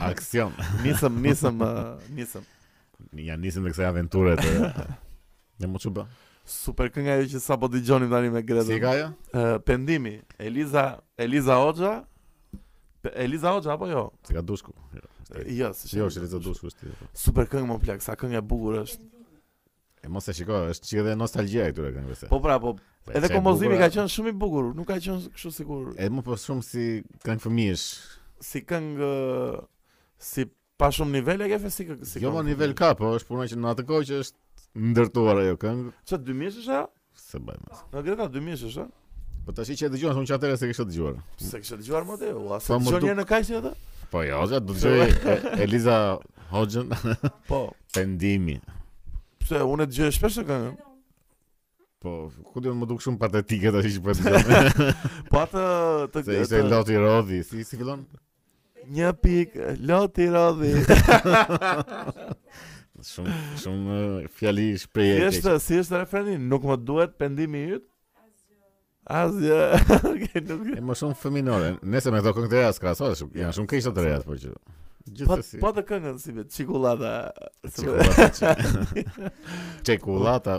Aksion. Nisëm, nisëm, uh, nisëm. Ja nisemi kësaj aventure të Ne më çuba. Super këngë ajo që sa po dëgjonim tani me Gretën. Si e ka ajo? Uh, pendimi. Eliza, Eliza Hoxha, Eliza Hoxha apo jo? S'e ka Dushku. Jo, se jo, është Eliza Dushku është. Po. Super këngë mo plak, sa këngë e bukur është. E mos e shiko, është çike dhe nostalgjia e këtyre këngëve. Po pra, po. Edhe kompozimi ka qenë shumë i bukur, nuk ka qenë kështu sikur. Edhe më po shumë si këngë fëmijësh. Si këngë si Pa shumë nivel e ke Festikë si. Jo, ma nivel ka, po është puna që në atë kohë që është ndërtuar ajo këngë. Ço dy mijësh është ajo? S'e mbaj mend. Na Greta dy mijësh është. Po tash që e dëgjova, unë çatëre s'e kisha dëgjuar. S'e kisha dëgjuar më te, ua, s'e dëgjon një në kaqë atë? Po jo, ja, do të dëgjoj Eliza Hoxhën. Po. Pendimi. Pse unë e dëgjoj shpesh këngën? Po, ku dhe më duk shumë patetike tash që po e dëgjoj. po atë të... Se ishte të... loti rodhi, si, si fillon? Një pikë loti rodhi. shumë shumë eh, fjali shprehje. Si është, si është refreni? Nuk më duhet pendimi yt? Asgjë. Okej, nuk. Është më shumë fëminore. Nëse me këto këngë të reja s'krahasohet, janë shumë keq të rejat, por që. Gjithsesi. Po, po të këngën si me çikolata. Çikolata. Çikolata.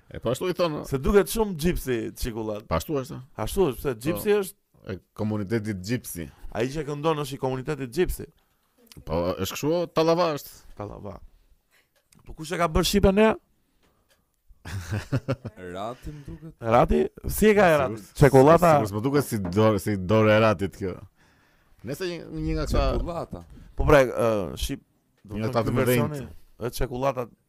E po ashtu i thonë. Se duket shumë gjipsi çikullat. Po ashtu është. Ashtu është, pse gjipsi po, është e komunitetit gjipsi. Ai që këndon është i komunitetit gjipsi. Po është kështu, tallava është. Tallava. Po kush e ka bërë shqipen? Rrati më duket. Rrati, si e ka Rrati? Çikolata. Sikur më duket si dorë si dorë e Rratit kjo. Nëse një, një nga këta çikolata. Po pra, uh, shqip do të thotë versionin e çikolata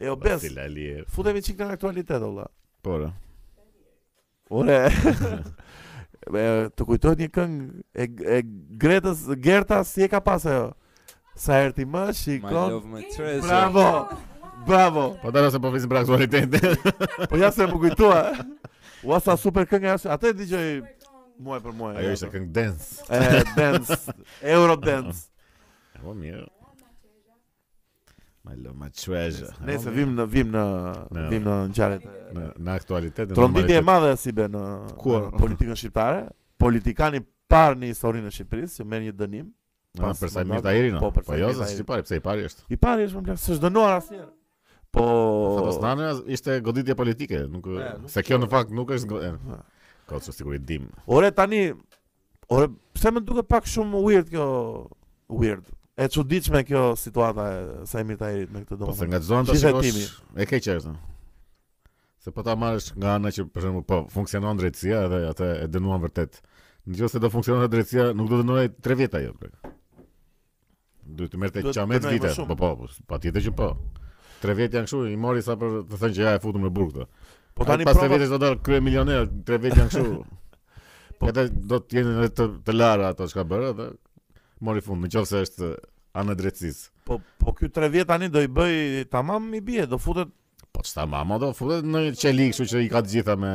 E jo bes. Vasil Aliev. Futemi çik në aktualitet olla. Po. Ore. Ore. Më, të kujtohet një këngë e, e Gretës Gerta si e ka pas ajo. Sa herë ti më shikon. My love my treasure. Bravo. Bravo. Po dale se po flisim për aktualitet. Po ja se më kujtua. Ua sa super këngë është. Atë e dëgjoj muaj për muaj. Ajo ishte këngë dance. e dance, euro dance. Po mirë. My love my treasure. Nejse vim në vim në vim në ngjarjet në në aktualitetin. Tronditje e madhe si bën në politikën shqiptare, politikani i parë në historinë e Shqipërisë që merr një dënim. Po për Saimir Tahirin. Po, po jo, se si pari, pse i pari është. I pari është mo plak, s'është dënuar asnjë. Po Fatos Nano ishte goditje politike, kurse kjo në fakt nuk është. Kaq sigurisht dimë. Ore tani Ore, pse më duket pak shumë weird kjo weird. E çuditshme kjo situata e Saimir Tahirit me këtë domethënë. Po se nga çdo anë të shikosh, e keqe është. Se po ta marrësh nga ana që për shembull po funksionon drejtësia edhe atë e dënuan vërtet. Në qoftë se do funksiononte drejtësia, nuk do dënohej 3 vjet ajo. Duhet të merrte ca më vite. shumë. Po po, po, patjetër që po. Tre vjet janë kështu, i mori sa për të thënë që ja e futëm në burg këtë. Po tani pas tre vjetësh do dal krye milioner, tre vjet janë kështu. Po- Edhe do të jenë edhe të, të lara ato çka bëri dhe mori fund, nëse është anë e drejtësisë. po po ky tre vjet tani do i bëj tamam i bie, do futet Po që tamam do futet në një çeli, kështu që i ka të gjitha me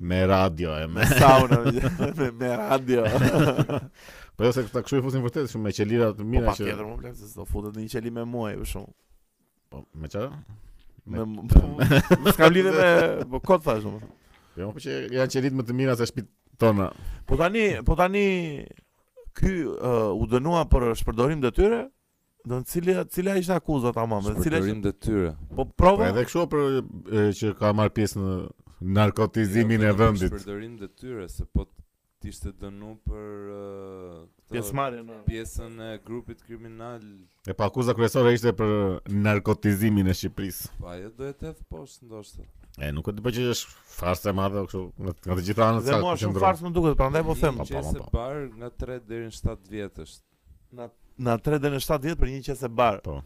me radio e me sauna me, me radio. po jo se këta kështu i fusin vërtet shumë me çelira të mira po, që. Po patjetër se do futet në një çeli me mua për shembull. Po me çfarë? Me me s'ka lidhje me po kot thash domethënë. Jo, po që janë çelit më të mira se shtëpit tona. Po tani, po tani ky uh, u dënua për shpërdorim detyre, Domethënë cili, cila ishte akuza tamam? Shpërdorim detyre. Po prova? Po edhe kështu për e, që ka marrë pjesë në narkotizimin e vendit. Shpërdorim detyre, se po të ishte dënu për uh, në... pjesën e grupit kriminal. E pra akuza kryesore ishte për narkotizimin e Shqipërisë. Pa, po, jo do e të poshtë ndoshtë. E nuk e di po që është farsë e madhe kështu nga të gjitha anët sa. Dhe mua shumë farsë më duket, prandaj po them. Po po. Qese bar nga 3 deri në 7 vjet është. Na na 3 deri në 7 vjet për një qese bar. Po.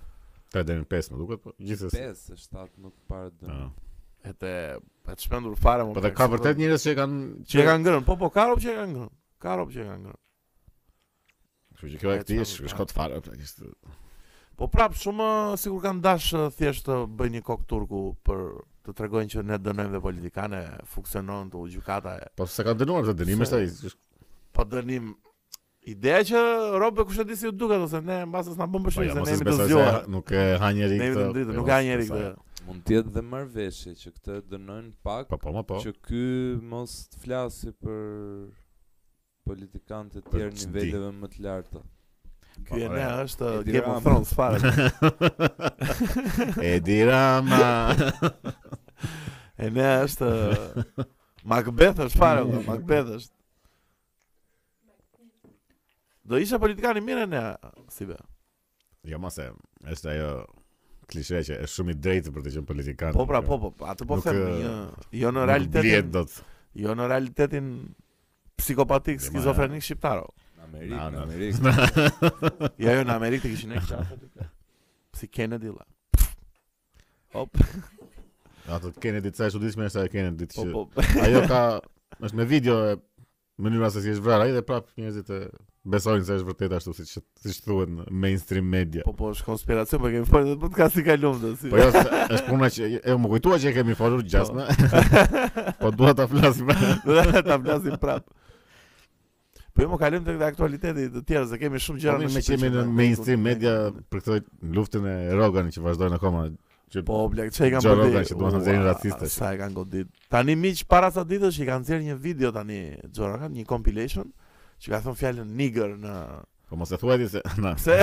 3 deri në 5 më duket, po gjithsesi. 5 se 7 nuk para dënojnë. Ah. Edhe, pa të shpendur fare më. Po dhe ka vërtet njerëz që kanë që kanë ngrën. Po po, ka rob që kanë ngrën. Ka rob që kanë ngrën. Kështu që kjo e këtij është kot fare praktikisht. Po për shembull sikur kanë dash thjesht të bëjnë një kokë turku për të tregojnë që ne dënojmë dhe politikanë, funksionon gjykata. Po s'e kanë dënuar ç'dënim është ai. Po dënim Ideja që robve kush e di si u duket ose ne mbase s'na bën përshtypje po se ne jemi të zgjuar. Nuk e ha njeri këtë. Ne jemi të ndritur, nuk e ha njeri këtë. Mund të jetë dhe marrëveshje që ta dënojnë pak. Po po, po. Që ky mos të flasi për politikanët e tjerë niveleve më të larta. Ky e ne është Game of Thrones fare. Edi Rama. E ne është Macbeth është fare, Macbeth është. Do isha politikan i mirë ne, si be. Jo mos e, është ajo klisheja që është shumë i drejtë për të qenë politikan. Po pra, po po, atë po them, jo, jo në realitetin. Dot. Jo në realitetin psikopatik skizofrenik shqiptar. Në Amerikë, në Amerikë. Jo, jo, në Amerikë të kishin ne çfarë. Si Kennedy la. Hop. Ato të kene ditë sa e çuditshme sa e kene ditë që... Po, po. Ajo ka... është me video e mënyra se si është vrarë ai dhe prap njerëzit e besojnë se është vërtet ashtu siç siç thuhet në mainstream media. Po po, është konspiracion, po kemi folur në podcast të kaluar nëse. Po jo, është puna që e më kujtua që e kemi folur gjasme. Po. po dua ta flasim. Dua ta flasim prap. Po jo, mo kalojmë tek aktualiteti të tjerë, se kemi shumë gjëra po, në shqip. E kemi në mainstream media për këtë luftën e Rogan që vazhdojnë akoma. Po plak, ç'i kanë bërë? Joe Rogan që domethënë janë racistë. Sa e kanë godit. Tani miq para sa ditësh i kanë nxjerr një video tani Joe Rogan, një compilation që ka thënë fjalën nigger në Po mos e thuaj ti se na. Pse?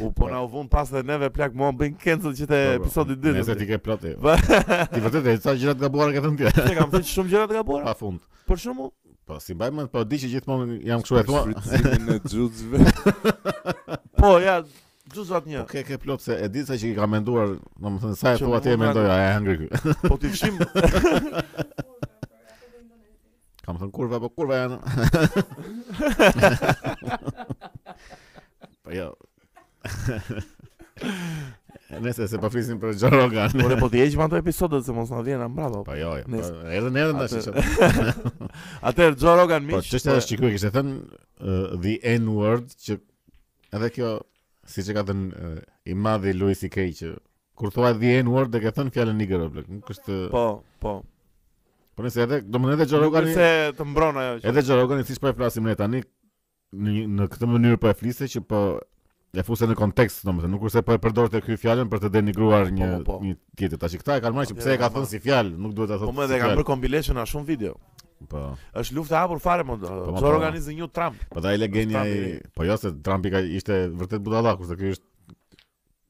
u po na u vunë pas dhe neve plak na bën cancel që te po, po. episodi i dytë. Se ti ke plot ti. Po. Ti vërtet e di sa gjëra të gabuara ke thënë ti. Se kam thënë shumë gjëra të gabuara. Pa fund. Për shembull, po s'i mbaj mend po di që gjithmonë jam kështu e thua. Në xhuxve. Po ja, xhuxvat një. Okej, ke plot se e di se që i kam menduar, domethënë sa e thua ti e mendoj, a e hangri ky. Po t'i fshijmë. Kam thënë kurva, po kurva janë. po jo. Nejse se po flisnim për Joe Rogan. Por po t'i heqim ato episodet se mos na vijnë nga mbrapa. Po jo, jo. Po, edhe ne tash që. Atëherë Joe Rogan miq. Po çështja po- është që ky, kishte thënë the N word që edhe kjo siç e ka thënë i madhi Louis CK që Kur thua the N word, e ke thënë fjalën nigger apo nuk është Po, po. Po nejse edhe, domethënë se Joe Rogan s'të mbron ajo. Edhe Joe Rogan siç po e flasim ne tani në në këtë mënyrë po e fliste që po e fuste në kontekst, domethënë nuk është se po e përdorte ky fjalën për të denigruar po, një po, po. një tjetër. Tash këta e kanë marrë që pse e ka thënë si fjalë, nuk duhet ta thotë. Po mo dhe kanë bërë compilation nga shumë video. Po. Është luftë e hapur fare mo. Po, po, Joe Rogan is the new Trump. Po ai legjend ai. Po jo se Trumpi ka ishte vërtet budalla, kurse ky është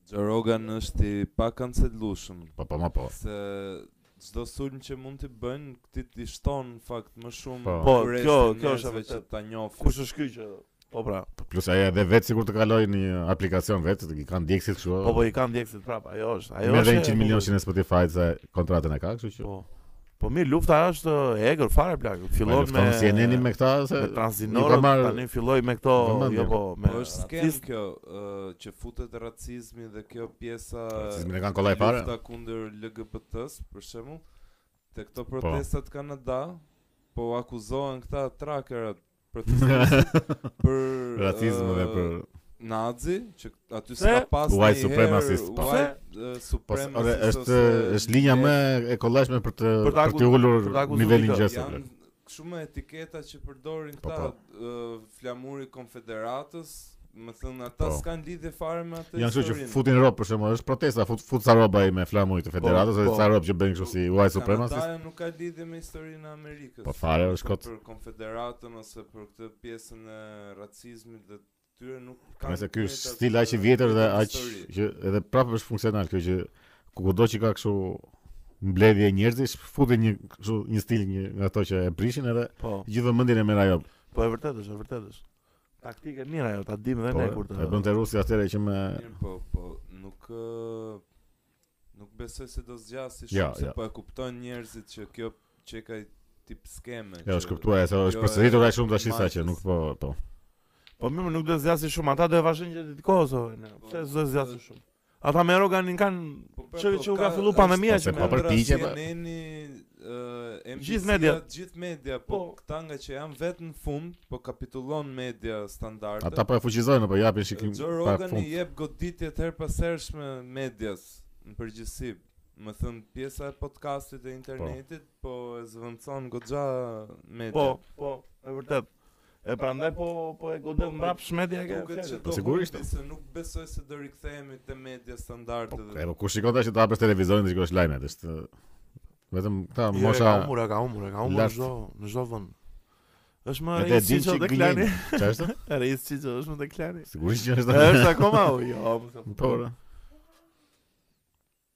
Joe Rogan është i pakancelueshëm. Po po mo po. Se çdo sulm që mund t'i bëjnë, ti i shton në fakt më shumë po, po kjo kjo është vetë që ta njoh. Kush është ky që Po pra. Po plus ai edhe vetë sikur të kalojë në një aplikacion vetë, i ka ndjekësit kështu. Po po i ka ndjekësit prapa, ajo është. Ajo është. Merr 100 milionë në Spotify se kontratën e ka, kështu që. Po. Po mirë, lufta është e egër fare plak. Fillon me Lufton CNN-in me këta se me transgjinorët, nuk ka marrë- tani filloi me këto, Vëmendje. jo po, me Po është skemë racist. kjo ë, që futet racizmi dhe kjo pjesa Racizmin e kanë kollaj fare. lufta kundër LGBT-s për shembull te këto protestat në Kanada po akuzohen këta trakerat Për për racizëm dhe për Nazi që aty s'ka pas një white supremacist po edhe është është linja më e kollajshme për të për t'i ulur nivelin që janë shumë etiketa që përdorin këta flamuri i konfederatës Me thënë, ata po. s'kanë lidhje fare me atë Janë që futin robë, për shembull, është protesta, fut, fut sa robë aty me flamurit të po, federatës, po, dhe sa robë që bëjnë kështu si white supremacist. Kanada nuk ka lidhje me historinë e Amerikës. Po fare, është kot... Për konfederatën ose për këtë pjesën e racizmit dhe tyre nuk po, ka... Nëse kjo është stil aq i vjetër dhe aq që edhe prapë është funksional, kjo që ku kudo që ka kështu mbledhje njerëzish, futin një, një stil një, nga ato që e prishin edhe po. gjithë vëmendjen e merr ajo. Po e vërtetë është, e vërtetë është. Taktikë e mirë ajo, ta dimë dhe po, ne kur të. E bënte Rusia atëherë që me Mirë, po po nuk nuk besoj se do zgjasë jo, shumë ja, se ja. Jo. po e kupton njerëzit që kjo qenka tip skeme. Ja, është kuptuar, është është përsëritur aq shumë tash saqë nuk po po. Po më nuk do zgjasë shumë, ata do e vazhdojnë gjatë gjithë kohës. Po, Pse do zgjasë shumë? Ata me Roganin kanë po, pra, që po, që kur ka fillu pandemia që po përpiqen po. Neni ë gjithë media, gjithë media, po, po këta ngaqë janë vetë në fund, po kapitullon media standarde. Ata po e fuqizojnë, po i japin shikim pa fund. Joe Rogani i jep goditje të herëpashershme medias në përgjithësi. Me thënë pjesa e podcastit e internetit, po, po e zëvendëson goxha media. Po, po, e vërtet. E prandaj po po e godet mbrapsht media ke. Duket se do humbi se nuk besoj se do rikthehemi te media standarde po, dhe. Po kush shikon tash të hapësh televizorin dhe shikosh lajmet, është vetëm ta jo, mosha. Ja, ka humbur, ka humbur, ka humbur në çdo në çdo vend. Është më rëndë se çdo të klani. Çfarë? Era i si çdo është më të klani. Sigurisht që është. Është akoma u jo. Po.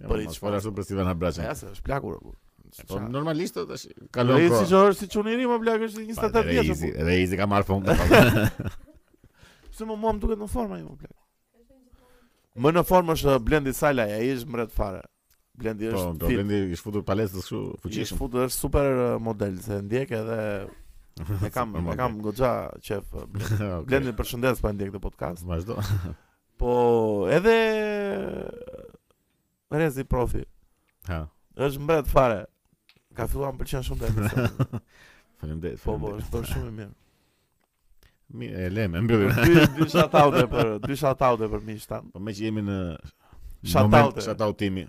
Po i çfarë ashtu për Steven Habraçin? Ja, është plakur. Po normalisht tash kalon kohë. Ai si çun, si çun i ri me flokë është 27 vjeç. Ai si, ai si ka marrë fund. Pse mua më duket në formë ai më plagë? Më në formë është Blendi Salaj, ai është mbret fare. Blendi po, është po, fit. Blendi është futur palestrës kështu fuqishëm. Është futur është super uh, model, se e ndjek edhe e kam e kam goxha qejf. Blendi përshëndetje po e ndjek këtë podcast. Vazhdo. Po edhe Rezi profi. Ha. Është mbret fare. Ka filluar më pëlqen shumë tani. Faleminderit. Po po, është bërë shumë mirë. Mirë, e lëmë, e mbyllim. Dy dy shoutoute për dy shoutoute për miqtë tanë. Po meqë jemi në shoutoute. Shoutouti im.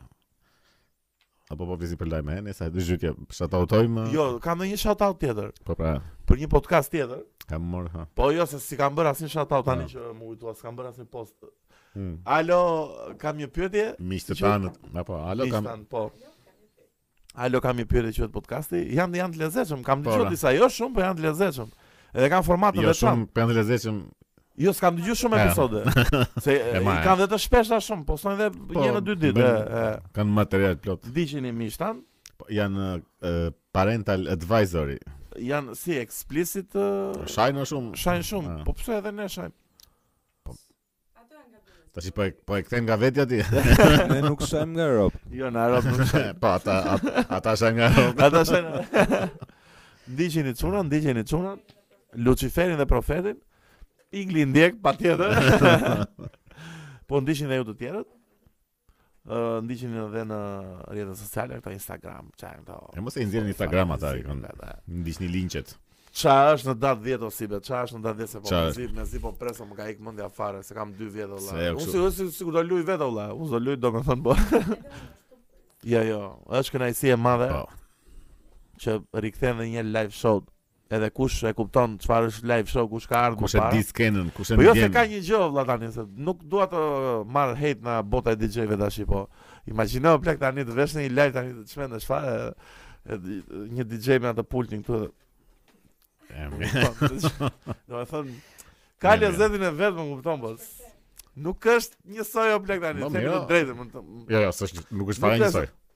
Apo po vizi për lajme, ne sa zhytje, shoutoutojmë. Jo, kam ndonjë shoutout tjetër. Po pra. Për një podcast tjetër. Kam mor ha. Po jo se s'i kam bërë asnjë shoutout tani që m'u kujtua, s'kam bërë asnjë post. Hmm. Alo, kam një pyetje. Miqtë tanë, apo alo kam. Miqtë po. Alo, kam një pyetje quhet podcasti. Janë janë të lezetshëm, kam po, dëgjuar disa jo shumë, po janë të lezetshëm. Edhe kanë format të jo, veçantë. Jo shumë, po janë të lezetshëm. Jo, s'kam dëgju shumë episode. Se i kanë dhe të shpeshta shumë, postojnë dhe po, një në dy ditë. Eh, eh. Kanë material plot. Digjin i mishtan? Po, janë parental advisory. Janë si explicit... Shajnë shumë. Shajnë shumë, po pëse edhe ne shajnë. Po. Tash po po e kthen nga vetja ti. Ne nuk shajmë në Europë. Jo, në Europë nuk shajmë. Po ata ata shajnë në Europë. Ata shajnë. Ndiqeni çuna, ndiqeni çuna. Luciferin dhe profetin. Igli i ndjek patjetër. po ndiqni dhe ju të tjerët. Ë uh, ndiqni edhe në rrjetet sociale këto Instagram, ça janë këto. Ne mos e nxjerrin Instagram ata i kanë. Ndiqni linket. Ça është në datë 10 o Besi be, ça është në datë 10 se po më zip, më zip po presioni më ka ik mendja fare se kam 2 vjet vëlla. Unë si si si do luj vetë vëlla, unë do luj domethën po. Jo jo, është kënaqësi e madhe. Po. Që rikthehem në një live show Edhe kush e kupton çfarë është live show, kush ka ardhur më parë. Kush e di skenën, kush e ndjen. Po jo se ka një gjë vëlla tani se nuk dua të marr hate nga bota e DJ-ve tash po. Imagjino plak tani të vesh në një live tani të çmendesh fare një DJ me atë pultin këtu. Domethënë ka lezetin e vet, më kupton po. Nuk është njësoj o plak tani, të themi të drejtën. Jo, jo, s'është, nuk është fare njësoj.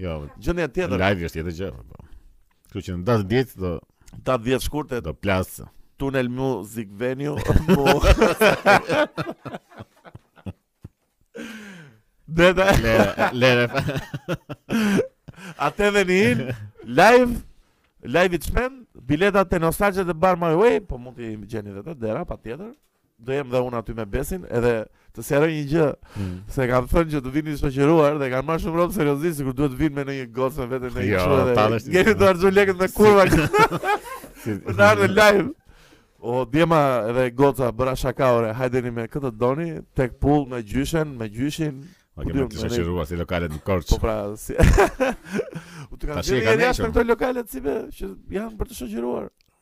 Jo. Gjendja tjetër. Live është tjetër gjë. Po. Kështu që në datë 10 do datë 10 shkurt do plasë Tunnel Music Venue. Dhe dhe Lere Ate dhe një Live Live i të shpen Biletat te Nostalgie dhe bar My Way Po mund t'i gjeni dhe te dera Patjetër do jem dhe unë aty me Besin, edhe të sqaroj një gjë, mm. se kam thënë që të vini të shoqëruar dhe e kanë marrë shumë rrobt seriozisht, sikur duhet të vinë me në një gocë me vete në një çun, jo edhe... Keni harxhu lekët me kurva që... Në arë në live. O, djema edhe goca bëra shaka ore, hajdeni me kë të doni, tek, çift me gjyshen, me gjyshin... Ma kemë të shoqërua si lokalet në Korçë. Po pra, si... U të kanë dhënë edhe ashtu për këto lokalet si be, që janë për të shoqëruar.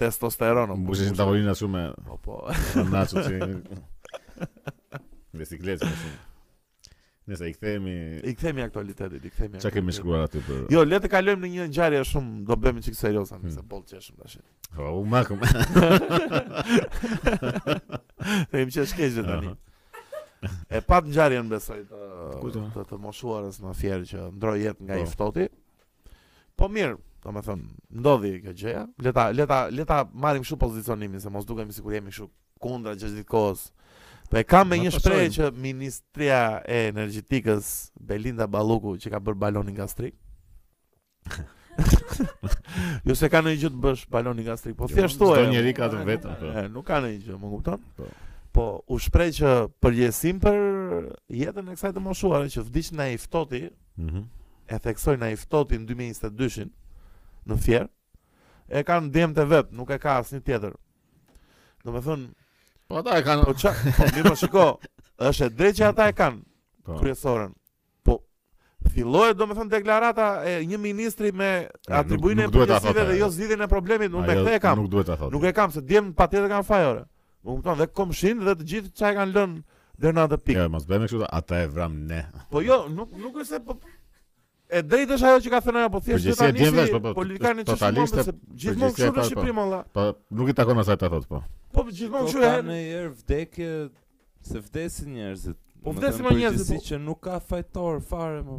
Testosteron. Mbushin tavolinën shumë me... Po, po. Në nasu që... Biçikletë më shumë. Nëse i kthehemi i kthehemi aktualitetit, i kthehemi. Çka kemi shkruar aty për? Jo, le të kalojmë në një ngjarje shumë do bëhemi çik serioze, hmm. se boll qeshëm tash. Po, u makëm. Ne kemi qesh keq tani. E patë ngjarjen besoj të të, të moshuarës në Fier që ndërroi jetë nga po. i ftohti. Po mirë, domethënë, ndodhi kjo gjëja, le ta, le ta, le ta marrim kështu pozicionimin, se mos dukemi sikur jemi kështu kundra gjithë kohës. Po e kam me një shprehje që Ministrja e Energjetikës, Belinda Balluku, që ka bërë balonin gastrik, jo se ka një gjë të bësh balonin gastrik, po jo, thjesht thua. Çdo njeri ka të vetën. Po. Nuk ka një gjë, më kupton? Po. Po, u shpreh që përgjegjësinë për jetën e kësaj të moshuar që vdiq nga i ftohti, Mm -hmm. E theksoj nga i ftohti në 2022-shin në Fier. E kanë djemtë e vet, nuk e ka asnjë tjetër. Domethënë... Po ata e kanë... Po ça, po mirë po shiko, është e drejtë që ata e kanë, po. kryesoren. Po, fillohet, domethënë, deklarata e një ministreje me atribuimin e përgjegjësive dhe jo zgjidhjen e problemit, unë me këtë e kam. Nuk duhet ta thotë. Nuk e kam, se djemtë patjetër kanë faj ore. Më kupton dhe komshinjtë dhe të gjithë që e kanë lënë deri në atë pikë. Jo, mos bëjmë kështu, ata e vranë. Po jo, nuk nuk është se po e drejtë është ajo që ka thënë ajo, po thjesht Përgjegjësi e djemve, po, po, politikanë që shumë totaliste, se gjithmonë përgjegjësi e kështu në pa, Shqipëri malla. Po nuk i takon asaj ta thotë po. Po gjithmonë Po kështu ka e. në herë vdekje se vdesin njerëzit. Po Më vdesin, thënë, ma, njerëzit, përgjegjësi po- që nuk ka fajtor fare më.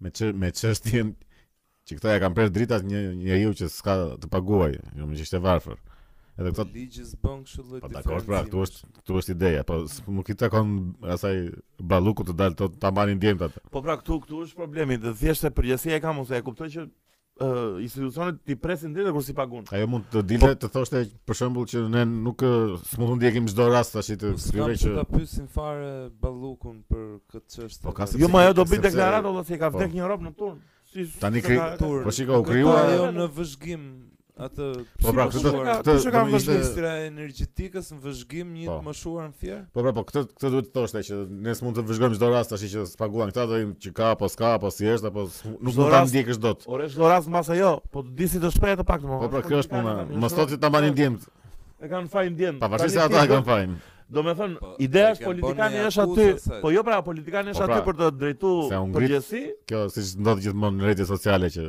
me çë, me çështjen që këta ia kanë prerë dritat një njeriu që s'ka të paguaj, jo meqë ishte varfër. Edhe këtu ligji s'bën kështu lloj diferencë. Po dakor, pra këtu është këtu është ideja, po nuk i takon asaj Ballukut të dalë ta mbanin djemtë atë. Po pra këtu këtu është problemi, dhe thjesht e përgjegjësia e kam ose e kuptoj që uh, institucionet t'i presin dritat kur s'i paguan. Ajo mund të dilte po, të thoshte për shembull që ne nuk s'mund të ndjekim çdo rast tash të sfidoj që ta pyesin fare Ballukun për këtë çështje. Po, jo, mo ajo do bëj deklaratë ore se i ka po. vdek një rob në turn. Si tani kri, po shikoj u krijua ajo në vëzhgim atë po pra këtë këtë ka vëzhgim ministrja e energjetikës Vëzhgim një të moshuar në Fier? Po pra po këtë këtë duhet të thoshte që ne s'mund të vëzhgojmë çdo rast tash që s'paguan këta do që ka apo s'ka apo si është apo nuk mund ta ndjekësh dot. Ore çdo rast mbase jo, po të disi të shpreh të paktën. Po pra kjo është puna. Mos thotë ta mbanin djemtë. E kanë fajin djemtë. Pavarësisht se ata e kanë fajin. Domethënë, po, ideja është politikani është aty, po jo pra, politikani është po, aty pra, për të drejtu përgjegjësi. Kjo, siç ndodh gjithmonë në rrjete sociale që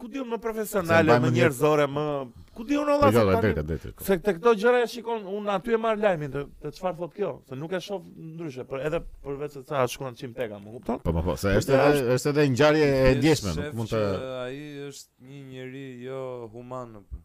Ku di unë më profesionale, më njerëzore, më ku di unë vallaj se tani. Drejtë, drejtë. Se te këto gjëra e shikon unë aty e marr lajmin te, te çfarë thotë kjo, se nuk e shoh ndryshe, por edhe përveç se ça shkruan Çim Peka, më kupton? Po po, po se është edhe është edhe ngjarje e ndjeshme, nuk mund të ai është një njeri jo human apo.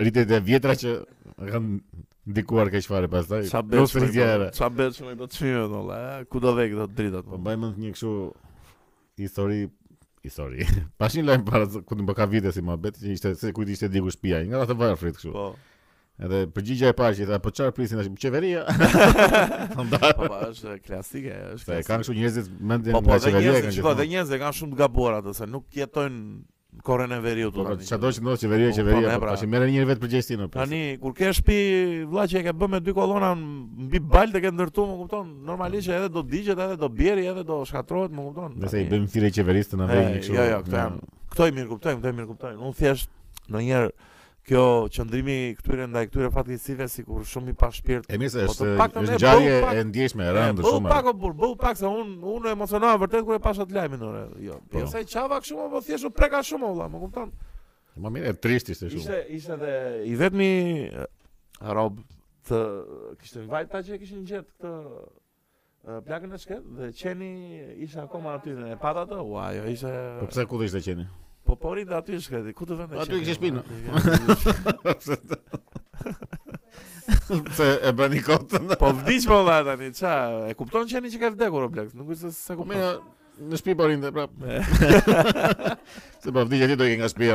Rritjet e vjetra që kanë ndikuar keq fare pastaj. Ça bësh? Plus rritja e re. Ça bësh me këto çmime do la? Ku do vë këto dritat? Po bëjmë një kështu histori histori. Pashë një lajm para ku do ka vite si muhabet që ishte se kujt ishte djegur shtëpia, nga ata të varfrit kështu. Po. Edhe përgjigja e parë që tha, po çfarë prisni nga qeveria? Po është klasike, është. Po kanë kështu njerëzit mendjen po, po, e qeveria. Po po, njerëzit kanë shumë të gabuar atë se nuk jetojnë Në Korenë e Veriut. Po, po çdo gjë ndodh qeveria po, qeveria, po, po pra. tash merr njëri vetë përgjegjësinë. Tani kur ke shtëpi vëlla që e ke bë me dy kolona mbi baltë ke ndërtuar, më kupton? Normalisht edhe do digjet, edhe do bjerë, edhe do shkatërrohet, më kupton? Nëse i bëjmë thirrje qeverisë të na vejë një kështu. Jo, jo, këto janë. Këto i mirëkuptojmë, këto i mirëkuptojmë. Unë thjesht ndonjëherë Ky qëndrimi i këtyre ndaj këtyre fatkeqësive sikur shumë i pashpirt. E mirë se po është një ngjarje e ndjeshme e rëndë shumë. Po pak bur, po pak se un u emocionova vërtet kur e pashë atë lajmin ore. Jo, po. jo sa qava kështu apo thjesht u preka shumë vlla, më kupton? Më mirë, e trishtë ishte shumë. Ishte ishte edhe i vetmi rob që kishte vajt që kishin gjetë këtë Plakën e shkret dhe qeni ishte akoma aty dhe e patë atë, ua, jo ishte... Po pse ku ishte qeni? Po po rrinte aty i shkreti, ku të vente qeni? Aty kishte shpinë. Se e bëni kot. Po vdiq po vlla tani, ça? E kupton qeni që ka vdekur ajo plaka? Nuk është se s'e kupton. Në shtëpi po rrinte prap. Se po vdiq ti do ikë nga shtëpia.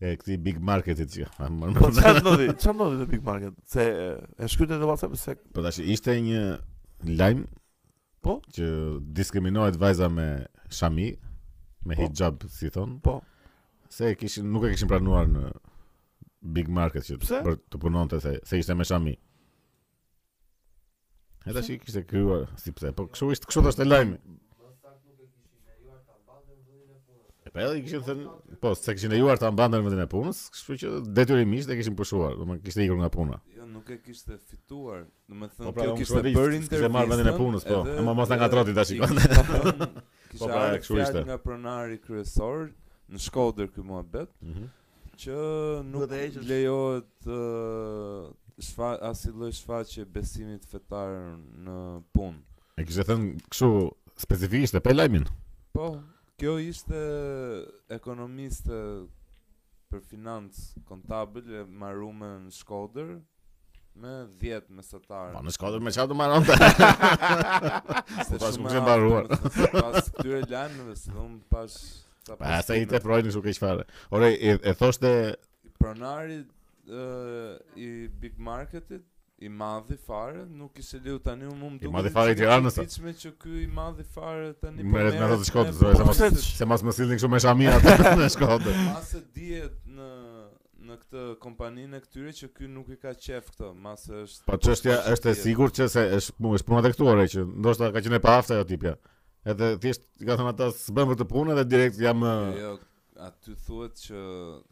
e këtij big marketit që ha më po çfarë ndodhi çfarë ndodhi te big market se e shkruajte në WhatsApp se po tash ishte një lajm po që diskriminohet vajza me shami me po. hixhab si thon po s'e kishin nuk e kishin pranuar në big market që për të punonte se se ishte me shami Edhe si kishte krijuar si pse, po kështu ishte, kështu është lajmi. E pa edhe kishin thënë, po se kishin lejuar ta mbante vendin e punës, kështu që detyrimisht e kishin pushuar, domethënë kishte ikur nga puna. Jo, nuk e kishte fituar, domethënë po, pra, kjo kishte bërë intervistë. Kishte marrë vendin e punës, po. E mos na ngatërro ti tash. Po pra, kështu ishte. Nga pronari kryesor në Shkodër ky muhabet. Mhm. Mm Që nuk lejohet uh, shfa, asnjë lloj shfaqje besimit fetar në punë. E kishte thënë kështu specifikisht e pe lajmin? Po, kjo ishte ekonomiste për financë kontabël e mbarume në Shkodër, Me 10 mesatare. Po në Shkodër me çfarë do mbaronte? Se pas nuk e ke mbaruar. Pas këtyre lajmeve se un pas sa pas. Ata i teprojnë kështu keq fare. Ore e, e thoshte pronari i Big Marketit i madhi fare, nuk ishte liu tani unë mund të. I madhi fare i Tiranës. Ti më që ky i madhi fare tani po. Merret me ato të Shkodrës, se mos se mos më sillni kështu me shami atë në Shkodër. Mase dihet në në këtë kompaninë e këtyre që ky nuk i ka qejf këto, mase është... Po çështja është e sigurt që se është punë, është puna tek këtu ore që ndoshta ka qenë e paaftë ajo tipja. Edhe thjesht i ka thënë ata s'bën për këtë punë dhe direkt jam jo, jo, aty thuhet që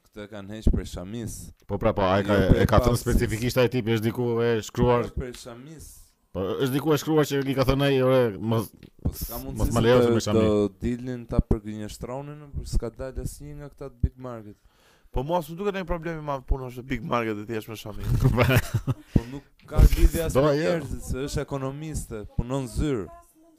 këtë e kanë heq prej shamis. Po pra po, ai jo, ka e ka thënë specifikisht ai tipi është diku e shkruar prej shamis. Po është diku e shkruar që i ka thënë ai, ore, mos po, mos më lejo të me shami. Do dilnin ta përgënjeshtronin, por s'ka dalë asnjë nga këta të Big Market. Po mua s'më duket ndonjë problem i madh punon në Big Market e thjesht me shami. po nuk ka lidhje as me njerëzit, se është ekonomiste, punon në zyrë.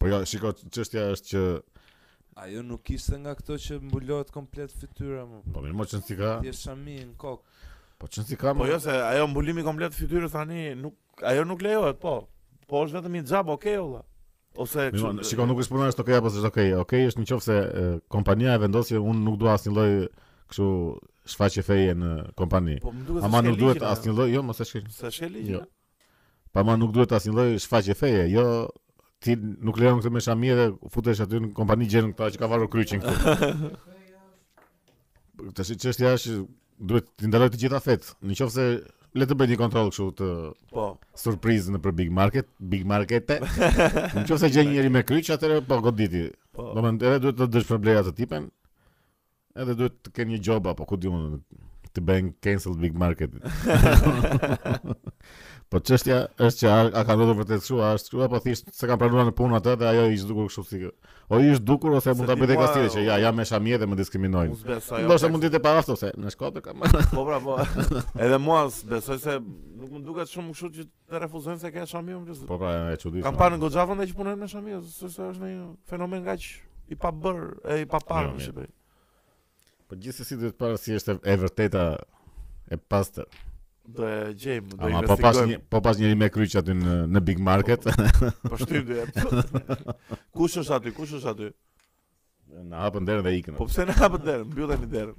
Po ja, shiko, çështja është që Ajo nuk ishte nga këto që mbulohet komplet fytyra mo. Po mirë, mo ç'rëndësi ka. Një shami në kokë. Po ç'rëndësi ka. Po jo se ajo mbulimi komplet fytyrës tani nuk ajo nuk lejohet, po. Po është vetëm hixhab, okay valla. Ose kështu. Mirë, shiko nuk është puna është okay apo s'është okay. Okay është në qoftë se kompania e vendos që unë nuk dua asnjë lloj kështu shfaqje feje në kompani. Po, Ama nuk duhet asnjë lloj, jo, mos e shkel. S'e shkel ligjin? Jo. Po ama nuk duhet asnjë lloj shfaqje feje, jo ti nuk lejon këtë me shami dhe futesh aty në kompani gjen këta që ka varur kryqin këtu. Tash çështja është duhet të ndalojë të gjitha fetë. Në qoftë se le të bëjë një kontroll kështu të po surprizë nëpër Big Market, Big Market. Në qoftë se gjen njëri me kryq atëherë po goditi. Po. Domethënë edhe duhet dëmshpërblejë atë tipen. Edhe duhet të kenë një gjobë apo ku di unë t'i bëjnë cancel big market. po çështja është që a, a ka ndodhur vërtet kështu, a është kështu apo thjesht s'e kanë pranuar në punë atë dhe ajo i është dukur kështu si. O i është dukur ose mund ta bëjë kastile që ja jam me shami dhe më diskriminojnë. Dhe mund të jetë e paaftë ose në Shkodër kam. Po pra po. Edhe mua besoj se nuk më duket shumë kështu që Të refuzojnë se ka shami më lëzë. Po pra, e çuditshme. Kam parë në goxha vende që punojnë me shami, s'është se është një fenomen kaq i pabërë, e i paparë jo, në Shqipëri. Po gjithsesi duhet parë si është e vërteta e pastër. Do e gjejmë, do Ama, investigojmë. Po pas një, po patë njëri me kryq aty në në Big Market. Po, po, po shtyp dy. Kush është aty? Kush është aty? Na hapën derën dhe ikën. Po pse na hapën derën? Mbylleni derën.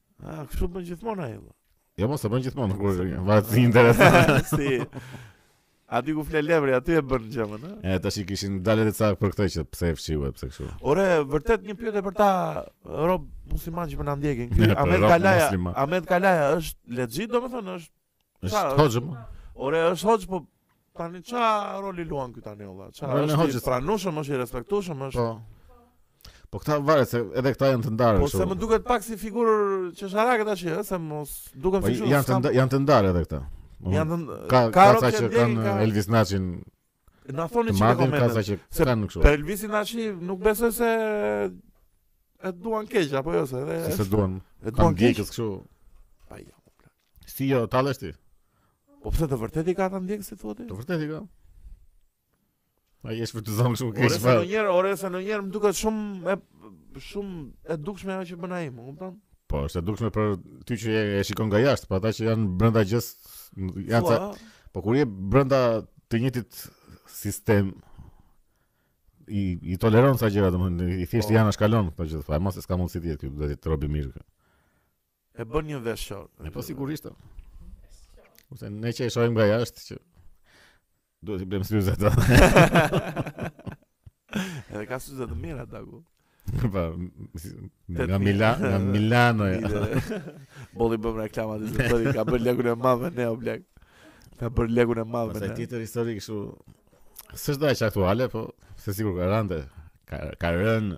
Ah, kështu bën gjithmonë ai. Jo, mos e bën gjithmonë kur varet si interesant. si. A ti ku flet levri, aty e bën gjëmën, a? E tash i kishin dalë ca për këtë që pse e fshiu pse kështu. Ore, vërtet një pyetje për këta robt myslimanë që po na ndjekin. Ky Ahmed Kalaja, Ahmed Kalaja është legjit, domethënë është Është hoxhë mo. Ore, është hoxhë, po tani ça roli luan ky tani, ola? Ça roli është i pranueshëm, është i respektueshëm, është... Po, po këta varet, se edhe këta janë të ndarë. Po se më duket pak si figurë që shahet këta që, se më duket po, figurë... Janë, janë të ndarë edhe këta. Janë të ndarë. Ka, ka, ka, që kanë ka... Elvis Naçin Na thoni çik te komentet. Që s'e kanë kështu. Për Elvisin Naçi nuk besoj se e duan keq apo jo se edhe. S'e duan. E duan keq kështu. Ai. Si jo, tallesh ti. Po pse të vërtet i ka ata ndjekës si thua ti? Të vërtet i ka. Ai është për të zënë shumë keq. Ora se ndonjëherë, ora se ndonjëherë më duket shumë e shumë e dukshme ajo që bën ai, më kupton? Po, është e dukshme për ty që e shikon nga jashtë, pa ata që janë brenda gjës janë po, sa... Po kur je brenda të njëjtit sistem i i toleron ca gjëra, domethënë i thjesht po. ja kalon këto gjë, po mos e s'ka mundësi tjetër, e di robi mirë. E bën një vesh shurdh. E po sigurisht. Ose ne që e shohim nga jashtë që duhet t'i blejmë syze ato. Edhe ka syze të mira Dagu. Pa, nga Milan, nga Milano ja. Boll i bëmë reklama se ka bërë lekun e madh me Neo Black. Ka bërë lekun e madh me. Ça tjetër histori kështu. S'është dhe aq aktuale, po se sikur ka rënë. Ka ka rënë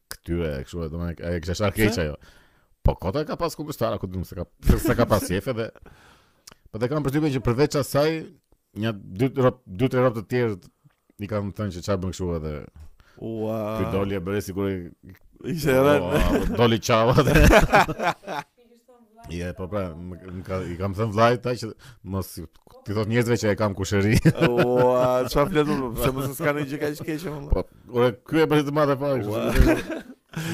Këtyre, e kështu, domethënë e kishte shar keq ajo. Po kot e ka pas kundërshtara, ku di unë se ka se ka pas qejf edhe po dhe kam përshtypjen që përveç asaj, një dy rob, dy tre rob të tjerë i kanë thënë që çfarë bën kështu edhe. Ua. Ky doli e bëre sikur ishte rënë. Doli çava. Ja, po pra, më ka i kam thënë vllait t'at që mos t'i thotë njerëzve që e kam kushëri. Ua, çfarë flet më, se mos s'ka ndonjë gjë kaq të keqe më. Po, ora ky e bëri të madhe fare kështu.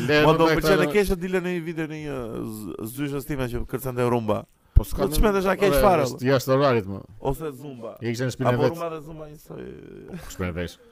Le po, të bëj. Po pëlqen të kesh dalë në një video në një zyshës sime që kërcen te rumba. Po s'ka. Po çmendesha keq fare. Ja, është orarit më. Ose zumba. E kishin në shpinë e vet. Apo rumba dhe zumba njësoj. Shpinën vetë.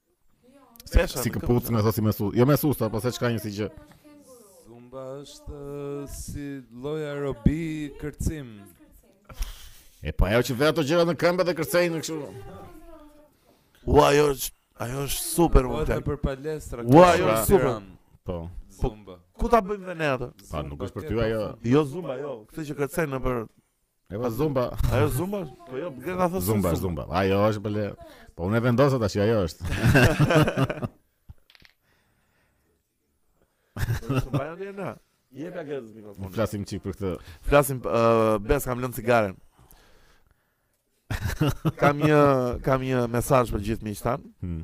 Pse është? Si këpuc me thosi me sus. Jo me sus, apo se çka një si gjë. Zumba është si lloj aerobie kërcim. E po ajo që vënë ato gjëra në këmbë dhe kërcejnë në kështu. Ua, ajo është ajo është super vërtet. Nëpër palestra. Ua, ajo është super. Po. po. Zumba. Ku ta bëjmë ne atë? Po nuk është për ty ajo. Jo zumba, jo. Këtë që kërcejnë nëpër E pa zumba. Ajo zumba? Po jo, që më the zumba, zumba. Ajo është për le. Po unë vendosa tash ajo është. Zumba janë na. Hiqe pak atë mikrofonin. Flasim çik për këtë. Flasim uh, Bes kam lënë cigaren. kam një kam një mesazh për gjithë miqtë tanë. Hmm.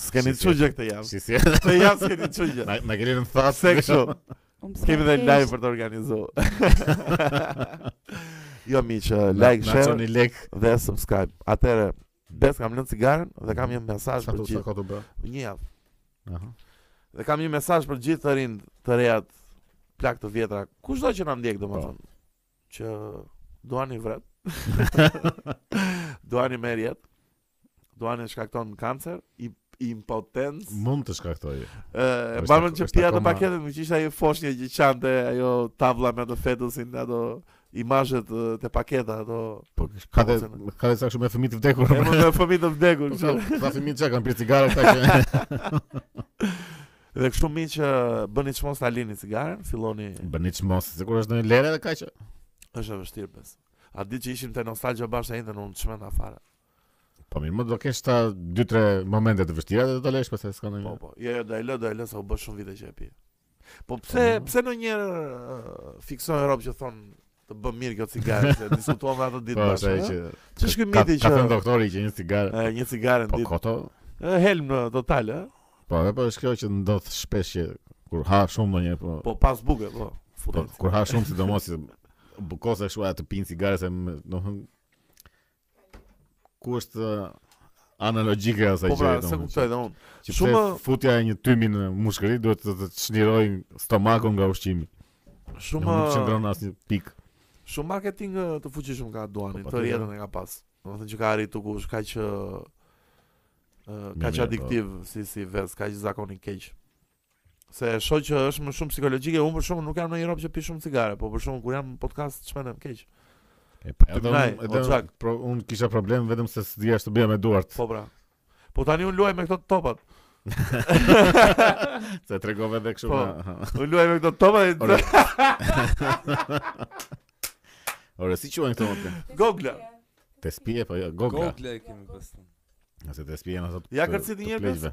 S'keni çu gjë këtë javë. Si si. Këtë javë s'keni çu gjë. Na na keni në thes kështu. Kemi dhe live për të organizuar. jo miq, like, share, like dhe subscribe. Atëre, Bes kam lënë cigaren dhe kam një mesazh për gjithë. Sa ke bë? Një javë. Aha. Dhe kam një mesazh për gjithë të rinjtë të rejat pleq të vjetra. Kushdo që na ndjek domethënë? Po. Që duhani vret. Duhani merr jetë. Duhani shkakton kancer, impotencë. Mund të shkaktojë. Ë, Është mbanë ak- që është pija të akoma- paketet, më që ishte ajo foshnje që qante, ajo tavla me ato fetusin, ato imazhet ë, te paketa, ato Po ka dhe Promocione. ka dhe sa kështu me fëmijë të vdekur. e më me fëmijë të vdekur. Po, që- Sa fëmijë çka kanë pirë cigare këta që Dhe kështu miq bëni çmos ta lini cigaren, filloni bëni çmos, sigurisht lëre edhe kaq. është e vështirë Bes. A di që ishim te nostalgja bashkë edhe unë u çmenda fare. Po mirë, mo do kesh nja 2-3 momente të vështira dhe do ta lësh pastaj s'ka ndonjë. Po po, jo jo, do e lë, do e lë se u bë shumë vite që e pi. Po pse po. pse në një uh, fiksim që thonë të bën mirë kjo cigare, se e diskutuam atë ditë po, bashkë. Po, që ç'është ky miti që ka thënë doktori që një cigare. Një cigare në po, ditë. Po kot, o. Helm total, ë? Po, apo është kjo që ndodh shpesh që kur ha shumë ndonjë po. Po pas buke, po. Po kur ha shumë sidomos si bukosesh thua të pi një cigare se domethënë Ku është ana logjike e asaj po, pra, gjë. Po pra, s'e kuptoj dhe unë. Që shumë futja e një tymi në mushkëri duhet të të çlirojë stomakun nga ushqimi. Shumë nuk qëndron asnjë pikë. Shumë marketing të fuqishëm ka duhani, po, tërë jetën e ka pas. Domethënë që ka arritur ku është kaq ë kaq po. adiktiv si si ves, kaq zakon i keq. Se e shoh që është më shumë psikologjike, unë për shembull nuk jam një rob që pi shumë cigare, po për shembull kur jam në podcast s'ka më keq. E po edhe unë, edhe unë, pra, unë kisha problem vetëm se s'dija ç'të bëja me duart. Po pra. Po tani unë luaj me këto topat. Se tregove edhe kështu. Po. Unë luaj me këto topat. Ore si quhen këto topa? Gogla. Te shpije po jo, gogla. Gogla e kemi pasur. Nëse të spijen ato. Ja kërciti një herë.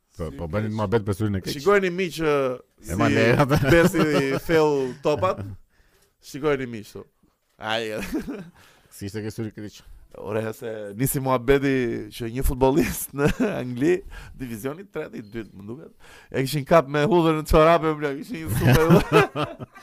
Po po bëjmë debat me syrin e keq. Shikojeni miq që si ma le atë. Besi i thell topat. Shikojeni miq këtu. Ai. Si ishte ke syri i keq. Ore seç nisi muhabeti që një futbollist në Angli, divizionit 3 i dytë më duket. E kishin kap me hudhër në çorape, më kishin një super.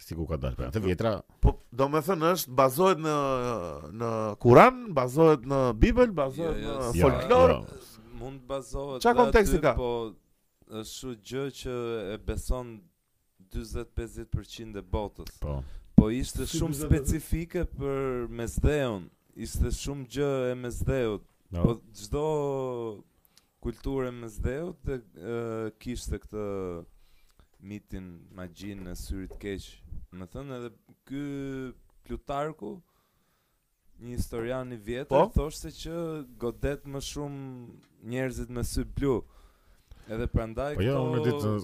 Si ku ka dalë për të vjetra? Po, domethënë është, bazohet në, në Kuran, bazohet në Bibel, bazohet jo, jo, në folklor. Jo, jo. Mund të bazohet ça dhe aty, ka? po është një gjë që e beson 40-50% e botës. Po. Po ishte si shumë specifike për Mesdheun, ishte shumë gjë e Mesdheut. No. Po çdo Kulturë e Mesdheut e kishte këtë mitin, magjinë e syrit të keq. Domethënë edhe ky Plutarku, një historian i vjetër, po? thoshte që godet më shumë njerëzit me sy blu. Edhe prandaj po, jo,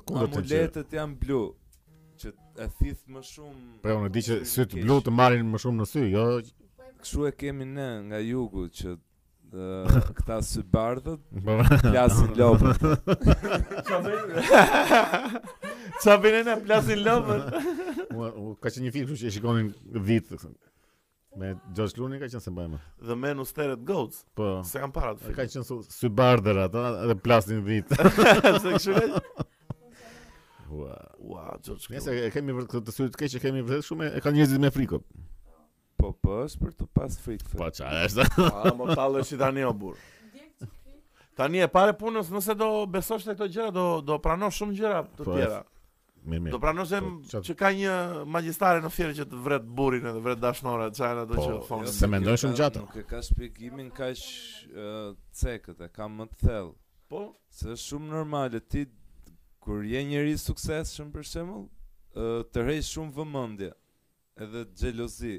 këto amuletet janë blu që e thith më shumë. Po unë di që sytë blu të marrin më shumë në sy, jo Kështu e kemi ne nga jugu që Këta sybardhët Plasin lopët Qa bëjnë Qa bëjnë na plasin lopët Ka qenë një film kështu që e shikonin dhitë Me George Clooney ka qenë se bëjmë The Men Who Stare at Goats Po S'e kam parë atë film Ka qenë sybardhë ata Dhe plasin dhitë Se kështu kështu Ua, Ua, George Clooney Nëse e kemi vërtet këtë të syrit keq, e kemi vërtet shumë, e kanë njerëzit me frikë Po po është për të pas frikë. thë. Po çfarë është? A mos u tallni tani o burrë. Tani e pare punës nëse do besosh te këto gjëra do do pranosh shumë gjëra të Po, e- tjera. Mirë, mirë. Do pranosh em Po, çfarë- që ka një magjistare në Fier që të vret burrin edhe vret dashnoren, ça janë ato Po, që thonë. se mendojnë shumë gjatë. Nuk e ka shpjegimin kaq ë, cekët, e ka më të thellë. Po, Se është shumë normale ti kur je njeri i suksesshëm për shembull, ë, tërheq shumë vëmendje. Edhe xhelozi.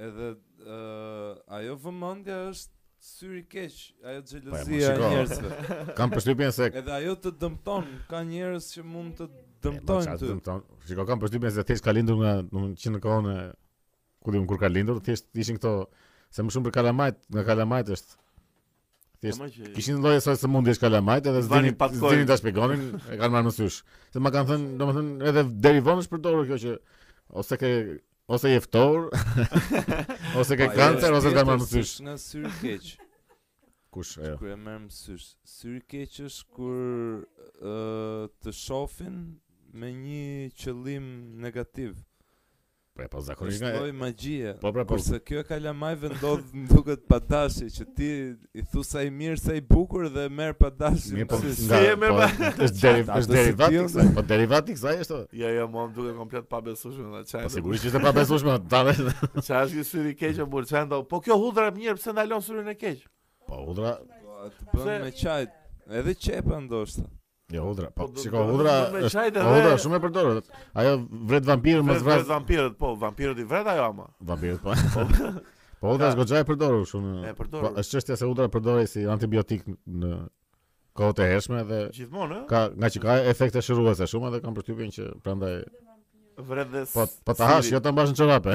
Edhe ë ajo vëmendja është syri keq, ajo xhelozia e njerëzve. Kam përshtypjen se Edhe ajo të dëmton, ka njerëz që mund të dëmtojnë ty. Dëmton. Shikoj kam përshtypjen se thjesht ka lindur nga, domethënë, në kohën e ku di unë kur ka lindur, thjesht ishin këto se më shumë për kalamajt, nga kalamajt është. Thjesht Ama që kishin lloj-lloj sëmundjesh kalamajt edhe Vani s'dinin pak kohë. s'dinin ta shpjegonin, e kanë marrë mësysh. Se ma kanë thënë, domethënë edhe deri vonë është përdorur kjo që ose ke ose je ftohur, ose ke Po, ajo kancer është ose të kanë marrë në tjetër, sysh. s'është Nga syri i keq. Kush është ajo? Kur e merr mësysh. Syri i keq është kur ë, të shofin me një qëllim negativ. Po po zakonisht është lloj magjie. Po pra, po. Kurse kjo e kalamajve ndodh më duket pa dashje që ti i thu sa i mirë, sa i bukur dhe merr pa dashje. Mirë, po si e merr? Po, është deri, është deri vati kësaj. Po deri vati kësaj është. Jo, jo, mua më duket komplet e pabesueshme tërë ça. Po sigurisht që është e pabesueshme atë dave. Ça është syri i keq apo ça janë ato? Po kjo hudhra e mirë, pse ndalon syrin e keq? Po hudhra. Po atë bën me çaj. Edhe qepa ndoshta. Jo hudhra, po, po si ka hudhra? Po hudhra shumë e përdorur. Ajo vret vampirë, mos vret vampirët, po vampirët i vret ajo ama. Vampirët po. po. Po hudhra është goxha e përdorur shumë. E përdorur. Po është çështja se hudhra përdorej si antibiotik në kohët e hershme dhe gjithmonë, ëh. Ka nga që ka efekte shëruese shumë dhe kam përshtypjen që prandaj vret dhe Po po ta hash, jo ta mbash në çorape.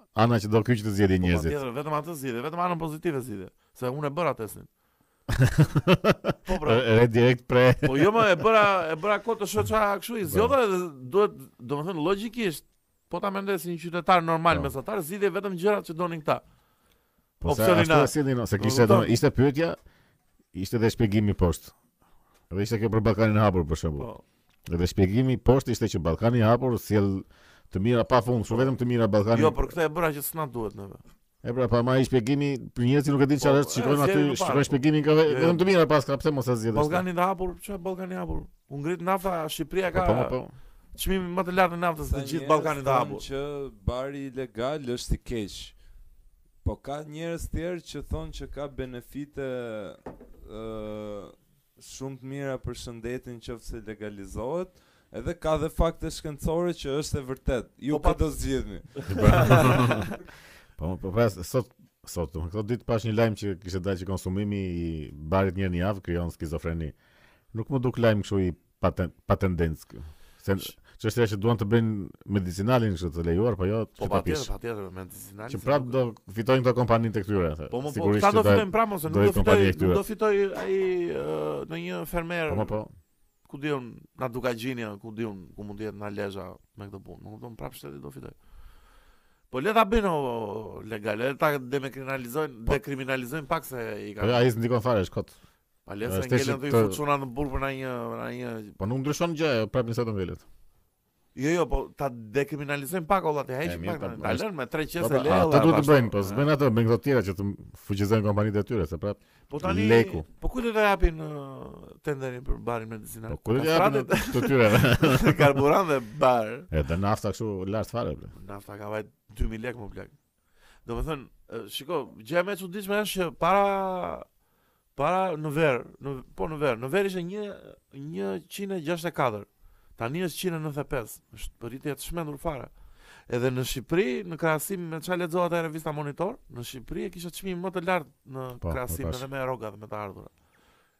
Ana që do ky që të zgjedhin po, njerëzit. Po vetëm atë zgjidhje, vetëm anën pozitive zgjidhje, se unë e bëra testin. po pra. Re direkt pre. po jo më e bëra e bëra kot të shoh ça kështu i zgjodha dhe duhet, domethënë logjikisht, po ta mendoje si një qytetar normal po. mesatar, zgjidhje vetëm gjërat që donin këta. Po se ashtu e sillin, ose kishte domethënë, ishte pyetja, ishte dhe shpjegimi poshtë. Edhe ishte kjo për Ballkanin e Hapur për shembull. Po. Edhe shpjegimi poshtë ishte që Ballkani i Hapur sjell të mira pa fund, shumë po, vetëm të mira Ballkani. Jo, për këtë e bëra që s'na duhet neve. E pra, pa ma i shpjegimi, për njerëz që nuk e dinë çfarë po, është, shikojnë aty, shikojnë shpjegimin vetëm të mira paska, pse mos e zgjedhësh. Ballkani i Hapur, çfarë Ballkani i Hapur? U ngrit nafta Shqipëria ka. Po, po, po. Çmimin më të lartë të naftës në gjithë Ballkanin e Hapur. Që bari ilegal është i keq. Po ka njerëz tjerë që thonë që ka benefite ë shumë të mira për shëndetin nëse legalizohet, edhe ka dhe fakte shkencore që është e vërtetë. Ju po, po do zgjidhni. po po pash sot sot unë këto ditë pash një lajm që kishte dalë që konsumimi i barit një herë në javë krijon skizofreni. Nuk më duk lajm kështu i pa ten, pa tendencë. Se çështja është që duan të bëjnë medicinalin kështu të lejuar, po jo po, që ta pish. Po patjetër, patjetër medicinalin. Që prap do fitojnë këto kompanitë e këtyre, the. Po, po, po Sigurisht po, do fitojnë prapë ose nuk do fitojnë, nuk do fitojë ai ndonjë fermer. Po, po. Ku di unë nga Dukagjini, ku di unë ku mund të jetë nga Lezha me këtë punë. Nuk, domethënë prap shteti do fitojë. Po le ta bëjnë legal, le ta demekriminalizojnë, po. dekriminalizojnë pak se i ka. Po ai s'ndikon fare është kot. Palestra e ngelen dhe i fusin në burg për në një... Në një... Po nuk ndryshon gjë, prap njësoj të ngelet. Jo, jo, po ta dekriminalizojmë pak olla të heqim pak. Ta lënë me tre qese lehtë. Ata duhet të bëjnë, po s'bën atë, bëjnë këto tjera që të fuqizojnë kompanitë e tyre, se prap. Po tani leku. Po ku do të japin tenderin për barin medicinal? Po ku do të japin të tyre? Karburant dhe bar. Edhe nafta kështu lart fare. Nafta ka vajt 2000 lekë mo plak. Domethënë, shiko, gjëja më e çuditshme është që para para në verë, në po në verë, në verë ishte 164. Tani është 195, është rritje e çmendur fare. Edhe në Shqipëri, në krahasim me çfarë lexohet në revista Monitor, në Shqipëri e kishin çmimin më të lartë në po, po, krahasim edhe me rrogat me të ardhurat.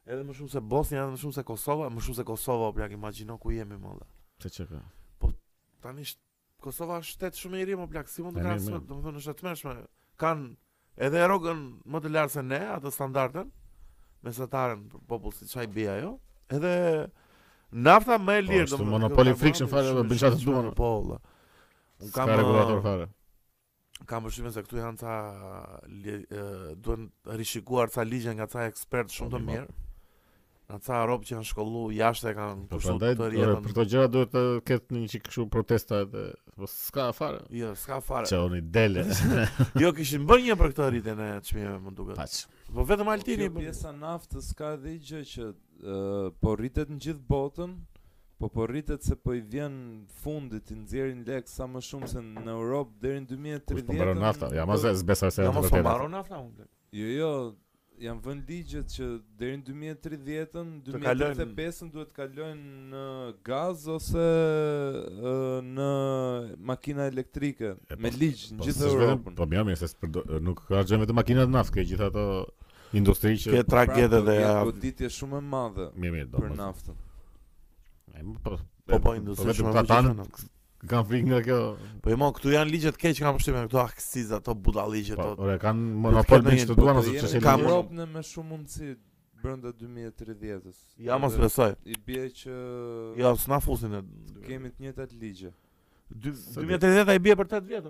Edhe më shumë se Bosnja, edhe më shumë se Kosova, më shumë se Kosova, po plak imagjino ku jemi më. Ç'e çka? Po tani Kosova është shtet shumë i ri mo plak, si mund të krahasohet, domethënë është e tmerrshme. Kanë edhe rrogën më të lartë se ne, atë standarden mesataren për popull siç i bie ajo. Edhe nafta më e po, lirë, domethënë. Është monopol i frikshëm fare, bëjnë çfarë duan. Po, valla. Nuk ka rregullator fare. kam përshtypjen se këtu janë ca duhen rishikuar ca ligje nga ca ekspertë shumë të po, po. mirë. Nga ca robë që janë shkollu, jashtë e kanë po, kushtu të të rjetën. Për këto gjëra duhet të ketë një çik kështu protesta edhe, po s'ka fare. Jo, s'ka fare. Që unë, si dele. jo, kishin bërë një për këtë rritjen e çmimeve, më duket. Paq. Po vetëm Altini. Kjo pjesa e naftës ka edhe një gjë që, po rritet në gjithë botën, Po po rritet se po i vjen fundit i nxjerrin lek sa më shumë se në Europë deri në 2030. Kush po mbaron nafta? Ja unë s'e besoj se. Ja mos po mbaron nafta unë. Jo jo, janë vënë ligjet që deri në 2030-ën, 2035-ën duhet të kalojnë në gaz ose në makina elektrike po, me ligj në po, gjithë Europën. Po mirë, mirë se nuk ke vetëm makinat naftë, gjithë ato industri që ke tragete dhe është goditje shumë e madhe për naftën. Ai më po po po industri shumë e madhe. Kam frikë nga kjo. Po jo, këtu janë ligjet keq që kam përshtypjen këto akcizë ato budalliqe ato. Po, ora kanë monopol me ç'të duan ose çfarë. Ka Europa me shumë mundësi brenda 2030-s. Ja unë s'besoj. I bie që Ja, s'na fusin ne. Kemi të njëjtat ligje. 2030-a i bie për 8 vjet.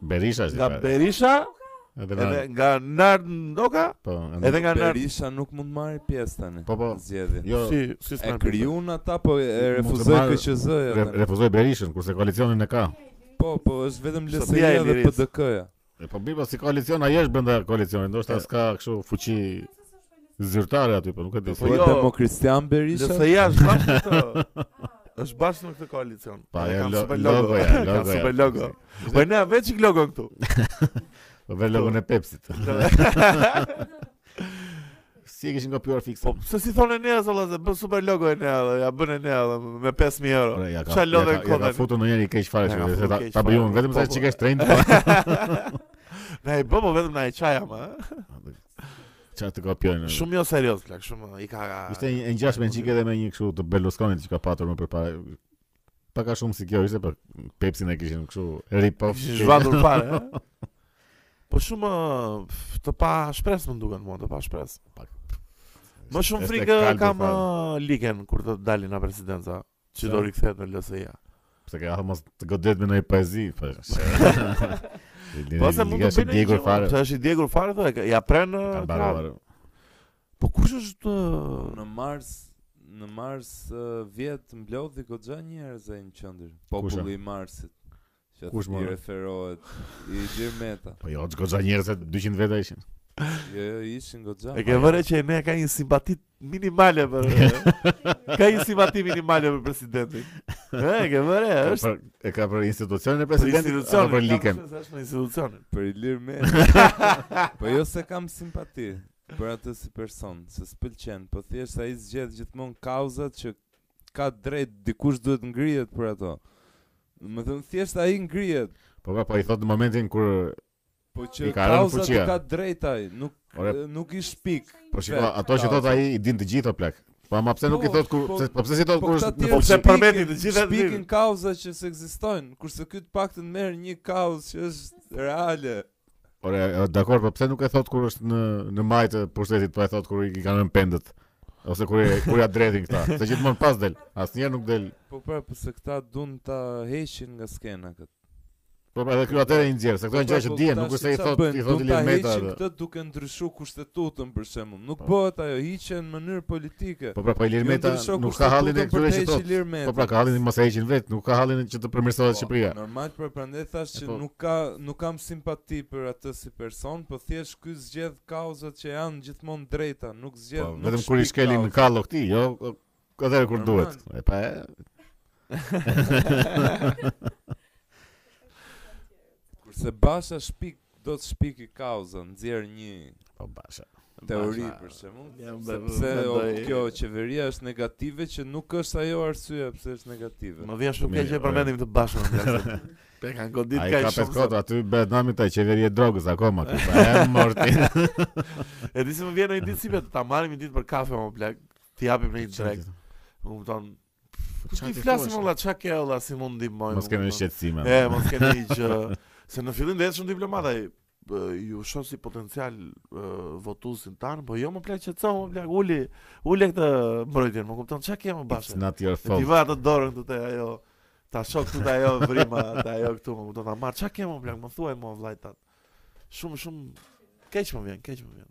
Berisha është Nga Berisha Edhe nga, edhe nga Nard Ndoka? Po, edhe nga Nard Berisha nuk mund të marrë pjesë tani. Po po, zgjedhje. Jo, si si s'ka. E krijuan ata po e refuzoi KQZ. Re, refuzoi Berishën kurse koalicionin e ka. Po, po, është vetëm LSI-ja dhe PDK-ja. Po mirë, po si koalicion ai është brenda koalicionit, ndoshta s'ka kështu fuqi Zyrtare aty, po nuk e di. Po jo, Demokristian Berisha. LSI-ja është bashkë në këtë. është bashkë në këtë koalicion. Pa, ja, lo, super logo, logo, ja, logo, ja, super logo. Po ne veç ik logo këtu. Po dhe logon e Pepsi-t. si e kishin kopjuar fikse. Po pse si thonë ne as vëllazë, bën super logo e ne, ja bënim ne me 5000 euro. Ja, Çfarë lodhe kot? Ja, futur ndonjëri keq fare që ta ta bëjnë vetëm se ç'ishte trend. Ne i bëmë vetëm na e çaja më. Ça të kopjojnë Shumë jo serioz plak Shumë i ka Ishte e ngjashme një çikë dhe me një këshu të Berlusconit që ka patur më përpare Pak a shumë si kjo ishte për po Pepsin e kishin këshu Ripoff Kishin zhvatur fare Po shumë të pashpresë më duken mua Të pashpresë Pak Më shumë frikë kam uh, Likën kur të dalin nga presidenca. Që do rikthehet në LSI-a. Pse ke frikë mos të godet me ndonjë poezi, po. Po se mund të jetë djegur fare. Sa është i djegur fare thonë, ja pren në krah. Po kush është në Mars? Në Mars vjet mblodhi goxha njerëz në qendër. Populli i Marsit. Që Kush të m- referohet Ilir Meta. Po jo, goxha njerëz se 200 veta ishin. Jo, jo, ishin goxha. E ke vënë re që ka një simpati minimale për ka një simpati minimale për presidentin. Ë, e ke vënë, Po, është për- E ka për institucionin e për presidentit institucionin. apo për ka Likën. përshtypjen se Është për institucionin. Për Ilir Meta. po jo se kam simpati për atë si person, se s'pëlqen, po thjesht ai zgjedh gjithmonë kauzat që ka të drejt, dikush duhet ngrihet për ato. Do të thënë thjesht ai ngrihet. Po pra, po i thot në momentin kur Po që I ka rënë kauza fuqia. të ka drejt ai, nuk Ore. nuk i shpik. Po shiko, vetë ato që thot kauza. ai i din të gjitha plak. Po ama pse nuk i Po, thot kur po, pse- po pse s'i thot Po kur këta është në tjerë Po fuqi? pse shpikin- përmendin të gjitha të Shpikin din. kauza që s'ekzistojnë, kurse ky të paktën merr një kauzë që është reale. Ore, dakor, po pse nuk e thot kur është në në majë të pushtetit, po e thot kur i kanë rënë pendët ose kur e kur ia dredhin këta. Se gjithmonë pas del, asnjëherë nuk del. Po pra, po pse këta duan ta heqin nga skena këtë. Po pra, edhe ky atëre i nxjerr, se këto po janë pra, gjëra që po dihen, nuk është se i thot i thot Ilir Meta. Këta heqin këtë duke ndryshuar kushtetutën për shembull. Nuk bëhet ajo hiqe, në mënyrë politike. Po pra, po Ilir Meta nuk ka hallin e këtyre që thotë. Po pra, ka hallin mos e heqin vetë, nuk ka hallin që të përmirësohet po, Shqipëria. Normal, por prandaj thash që po. nuk ka nuk kam simpati për atë si person, po thjesht ky zgjedh kauzat që janë gjithmonë drejta, nuk zgjedh po, nuk vetëm kur i shkelin në kallo këtij, jo Atëherë kur duhet. E pa e... Kurse Basha shpik, do të shpiki kauza, nxjerr një... Po Basha. Teori, për shembull. Sepse o, kjo qeveria është negative që nuk është ajo arsye pse është negative. Më vjen shumë keq që përmendim të Bashën. Po e kanë godit kaq shumë. Ai ka pesë kota aty bëhet nami te qeveria e drogës akoma ky. Po e morti. E di si më vjen një ditë si vetë ta marrim një ditë për kafe mo plak. T'i japim një drek. Më kupton. Po çfarë t'i flasim olla, çfarë ke olla si mund ndihmoj? Mos ke më shqetësime. E, mos ke më një gjë. Se në fillim do jetë shumë diplomat, ai na shoh si potencial uh, votuesin tan, po jo mo plak qetsohu, mo plak uli, uli këtë mbrojtjen, më kupton çfarë ke mo Basha. It's not your fault. T'ia vë dorën këtu te ajo. Ta shoh këtu te ajo vrima, te ajo këtu, më kupton ta marr çfarë ke mo plak, më thuaj mo vlla. Shumë shumë keq më vjen, keq më vjen.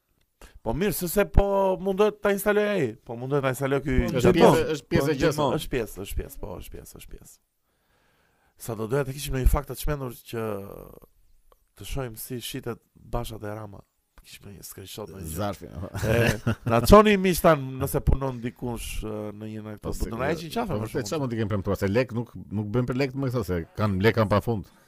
Po mirë, se se po mundohet ta instaloj ai. Po mundohet ta instaloj ky. Po, është pjesë, është pjesë e po, gjësë. Është pjesë, është pjesë, po është pjesë, është pjesë. Sa do doja të kishim një fakt të çmendur që të shohim si shitet Basha te Rama. Kishim një screenshot në një. Zarfi. Na çoni miqtë tanë nëse punon dikush në një nga këto. Po, do na heqin qafe. Po çfarë mund t'i kenë premtuar se lek nuk nuk bën për lek më këta se kanë lek kanë pafund.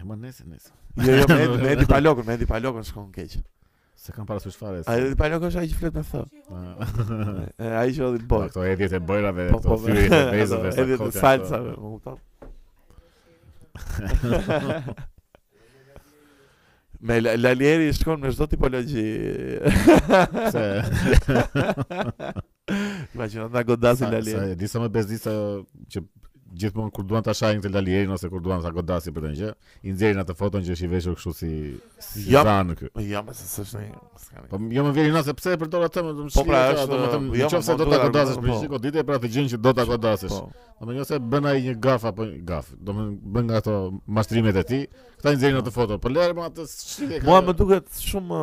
E më nese, nese. Jo, jo, me, me Edi Palokën, me Edi Palokën shkon keq. S'e kam parasysh fare. Ai Edi Paloka është ai që flet me thë. Ah. Ai që hodhi bojë. Këto Edi të bëjra dhe po, këto po, fyri të vezë dhe sa Edi të salsa, më kupton. Me Lali Erin shkon me çdo tipologji. Se. Imagjino ta godasin Lali Erin. Sa di sa më bezdis që gjithmonë kur duan ta shajnë këta Lali Erin ose kur duan ta godasin për çdo gjë, i nxjerrin atë foton që është i veshur kështu si si ja, zanë këtu. Po ja, më se s'është ne. Po jo më vjen nëse pse e përdor atë më shumë. Po pra, është, domethënë, jo, nëse do ta godasësh për çiko ditë për atë gjë që do ta godasësh. Po. Do nëse bën ai një gafë apo një gafë, domethënë bën nga ato mashtrimet e tij, këta i nxjerrin atë foto. Po lëre më atë çikë. Mua më duket shumë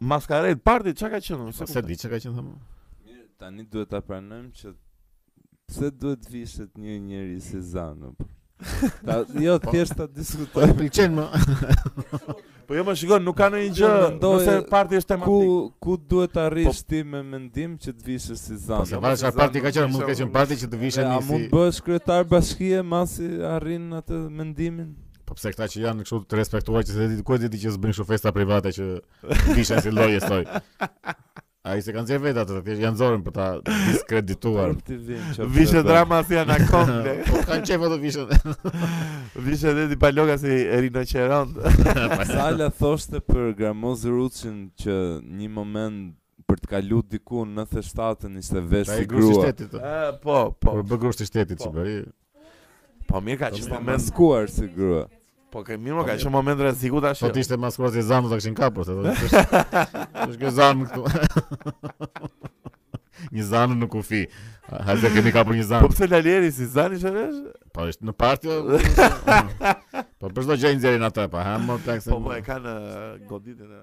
Maskarad parti, ça ka qenë? Se, s'e di ça ka qenë, thamë. Mirë, tani duhet ta pranojmë që pse duhet të vishet një njeri si zanë? Po? Ta, jo, po. thjesht ta diskutojmë. Po i pëlqen mo. po jo më shikon, nuk ka ndonjë gjë, nëse parti është tematik. Ku ku duhet të arrish po, ti me mendim që të vishesh si zanë? Po pra çfarë parti ka qenë, mund të ketë qenë parti që të vishë si. A mund të bëhesh kryetar bashkie masi arrin atë mendimin? Po pse këta që janë kështu të respektuar që s'e di ku e di ti që s'bëjnë kështu festa private që vishen si lloj e soj. Ai s'e ka zgjedhë vetë atë, thjesht ia nxorën për ta diskredituar. Ti vjen që Vishet Rama si anakondë. Po kanë qe foto vishet. Vishet Edi Paloka si rinoqeron. Sala thoshte për Gramoz Ruçin që një moment për të kalu diku në 97-ën ishte vesh si grua. Po, po. Për atë grushtin e shtetit që po. bëri. Po mirë ka qenë moment maskuar si grua. Po ke mirë, ka qenë moment rreziku tash. Po ishte maskuar si zanë ta kishin kapur, thotë. Është një zanë këtu. Një zanë në kufi. Hajde kemi kapur një zanë. Po pse Lali Eri si zanë ishte vesh? Po është në parti. Po për çdo gjë nxjerrin atë pa, ha, më tek se. Po po e kanë goditur në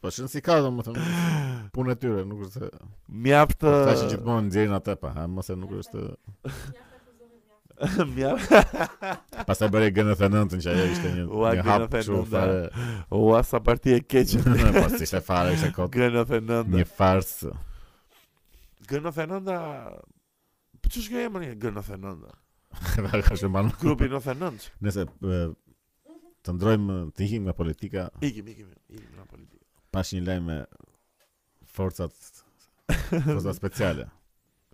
Po shën si ka domethënë punë e tyre, nuk është se mjaft po tash gjithmonë nxjerrin atë pa, ha, mos e nuk është mjaft. Pastaj bëri G nëntëdhjetenëntën që ajo ishte një Ua, një lapçu fare. Ua sa parti e keqe. Po si ishte fare ishte kot. G nëntëdhjetenëntë. Një farsë. G nëntëdhjetenëntë. Po ç'është ky emri G nëntëdhjetenëntë? Ka ka shumë banë. Grupi nëntëdhjetenëntë. Nëse e, të ndrojmë të ikim nga politika Ikim, ikim, ikim nga politika. pashë një lajm me forcat forcat speciale.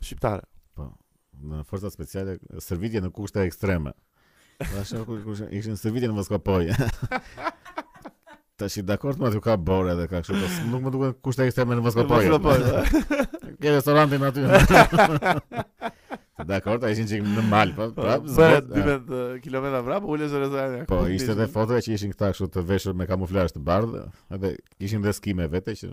Shqiptare. Në forcat speciale, stërvitje në kushte ekstreme. Tash kur kur ishin stërvitje në Voskopojë. Tashi dakord me aty ka borë dhe ka kështu, po s- nuk më duken kushte ekstreme në Voskopojë. Voskopojë, po. Ke restorantin aty. Dakord, ata ishin çik në mal, po prapë. Bëhet zbot- 12 eh, kilometra vrap, ulesh në restorant. Po, ishte dhe fotoja që ishin këta kështu të veshur me kamuflazh të bardhë, edhe kishin dhe ski me vete që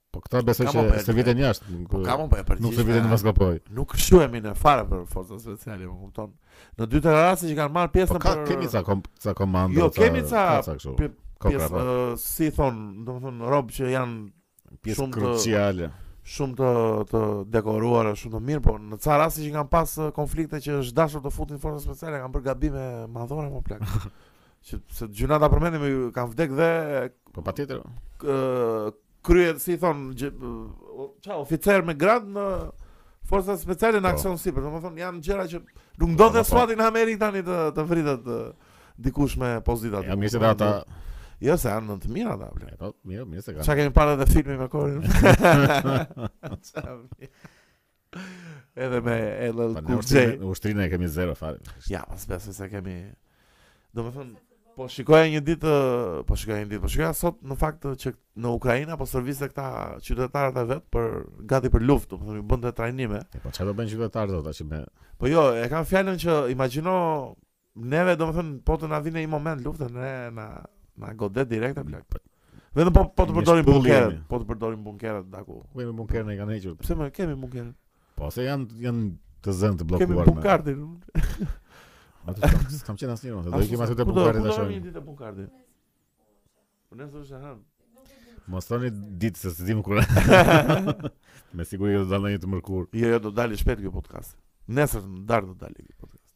Po këta besoj që po stërviten jashtë. Po kam unë po e përgjithë. Nuk stërviten pas kapoj. Nuk shquhemi ne fare për forca speciale, më kupton. Në dy tre raste që kanë marrë pjesën po ka, për kemi ca kom, ca komando. Jo, kemi ca pjesë po. si thon, domethënë rob që janë pjesë shumë kruciale. Të, shumë të të dekoruar, shumë të mirë, po në ca raste që kanë pas konflikte që është dashur të futin forca speciale, kanë bërë gabime madhore mo plak. që s'e gjynah t'i përmendim kanë vdek dhe po patjetër krye si thon ca oficer me gradë në forcat speciale në po. aksion sipër, domethënë janë gjëra që nuk ndodh te SWAT-i në Amerikë tani të të vritet dikush me pozitat. Ja mirë se ata Jo se janë në të mira ata. Po, mirë, mirë se kanë. Ça kemi parë edhe filmi me Kolin. Edhe me LL Cool J. Po ushtrinë e kemi zero fare. Ja, pas pas se kemi. Domethënë po shikoja një ditë, po shikoja një ditë, po shikoja sot në fakt që në Ukrainë po stërviste këta qytetarët e vet për gati për luftë, domethënë bënte trajnime. Po çfarë do bëjnë qytetarët ata që me Po jo, e kam fjalën që imagjino Neve domethën po të na vine një moment lufte ne na na godet direkt o plak. Vetëm po po të Një përdorim shpull bunkeret, jemi. po të përdorim bunkeret daku. Ku i kemi bunkerët i kanë hequr. Pse mo kemi bunkeret? Po se janë janë të zënë të Kemi bllokuar. me- Bunk'Artin. Ma të s'kam- S'kam qenë asnjëherë, më thënë, do ikim aty te Bunk'Arti ta Një shohim. ditë te Bunk'Arti. Po ne s'është e hënë. Mos thoni ditë se s'dim kur. Me siguri do të dalë një të mërkurë. Jo, jo, do dali shpejt ky podcast. Nesër në darkë do dali ky podcast.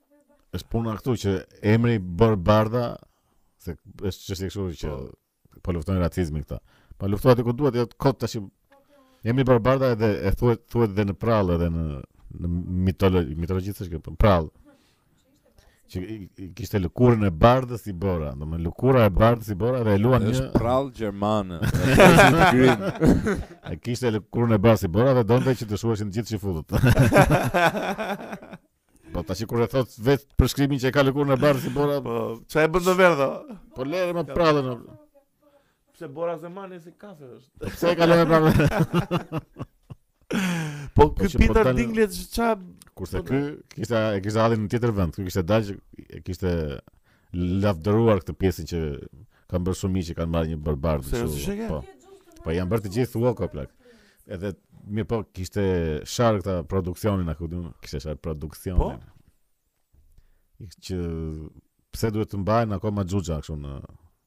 Është puna këtu që emri Borëbardha se është çështje kështu që po, po luftojnë racizmin këta. Po luftohet aty ku duhet, jo kot tashi. Emri Borëbardha edhe e thuhet thuhet edhe në prallë edhe në në mitologji, mitologji thashë këtu, prallë. Që kishte lëkurën e bardhë si bora, domethënë lëkura e bardhë si bora dhe e luan një prallë gjermane. Ai kishte lëkurën e bardhë si bora dhe donte që të shuheshin gjithë çifutët. Po tash kur e thot vetë përshkrimi që e ka lëkurën e bardhë si bora. Po çfarë e bën të verdhë? Po lere mo prallën. Pse bora s'e mban si kafe është? Po pse e ka lënë prallën? Po, po ky po Peter Dinklage ça kurse po ky kishte e kishte hallin në tjetër vend, ky kishte dalë e kishte lavdëruar këtë pjesën që kanë bërë shumë mirë që kanë marrë një Borëbardhë kështu. Seriozisht e ke? Po. Po janë bërë të gjithë woke o plak. Edhe mirëpo kishte shar këta produksionin akoma kishte shar produksionin. Po. Që pse duhet të mbajnë akoma xhuxha kështu në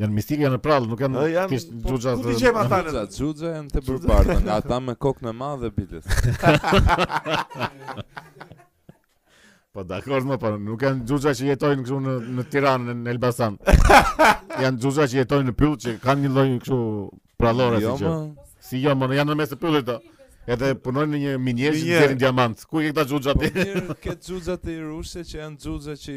Janë mistikë, janë përrallë, nuk janë janë kish xhuxha. Po, ku ti gjen ata? Xhuxha, xhuxha janë te Borëbardha, nga ata me kokën e madhe biles. Po dakord më, po nuk janë xhuxha që jetojnë këtu në në Tiranë, në Elbasan. janë xhuxha që jetojnë në pyll që kanë një lloj kështu përrallore jo, si gjë. Si jo, më janë në mes të pyllit do. Edhe punojnë në një minierë që nxjerrin diamant. Ku i ke këta xhuxha ti? Po mirë, ke xhuxha të Rusisë që janë xhuxha që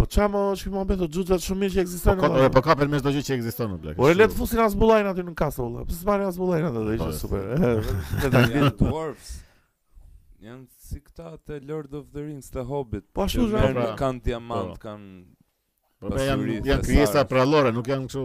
Po ça më është ky muhabet o xhuxha shumë mirë që ekzistojnë. Po ore po ka për mes çdo gjë që ekziston atë. Ore le të fusin Hasbullën aty në kast vëlla. Pse s'marrin Hasbullën atë do ishte super. Janë dwarfs. Janë si këta të Lord of the Rings të Hobbit. Po ashtu është pra. Janë kanë diamant, po. kanë Po pra janë janë krijesa përrallore, nuk janë kështu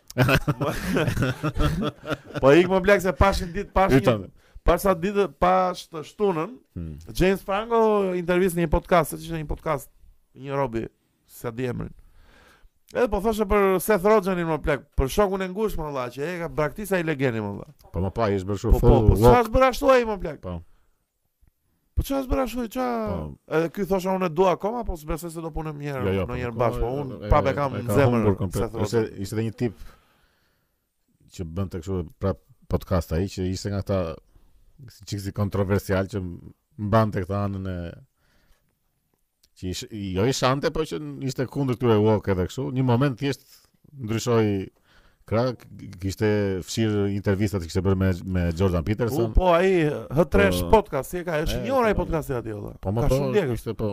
po ik më plak se pashë një ditë pashë. Yton. Pas sa ditë pas të shtunën, hmm. James Franco intervistë në një podcast, se ishte një podcast një robi, s'ia di emrin. Edhe po thoshe për Seth Rogenin më plak, për shokun e ngushtë më vëlla, që e ka braktisur ai legeni më vëlla. Po më pa, ishte bërë shumë po, po, po, ça është bërë ashtu ai më plak. Po. Po ça është bërë ashtu, ça? Po. Edhe ky thosha unë e dua akoma, po s'besoj se do punojmë më një herë, Jo, jo, në po. një herë bashkë, po unë E- prapë e kam e në ka zemër. humbur komplet. se thotë. Ishte ishte edhe një tip që bënte kështu pra podcast ai që ishte nga këta si çikëz kontroversial që mbante këtë anën e që ish, jo i shante, po që ishte kundër këtyre woke edhe kështu, një moment thjesht ndryshoi krah kishte fshirë intervistat që kishte bërë me me Jordan Peterson. Po, po ai H3 po, podcast, si e ka, është i njohur ai po. podcasti aty vëlla. Po, ka po, shumë ndjekës. Kishte po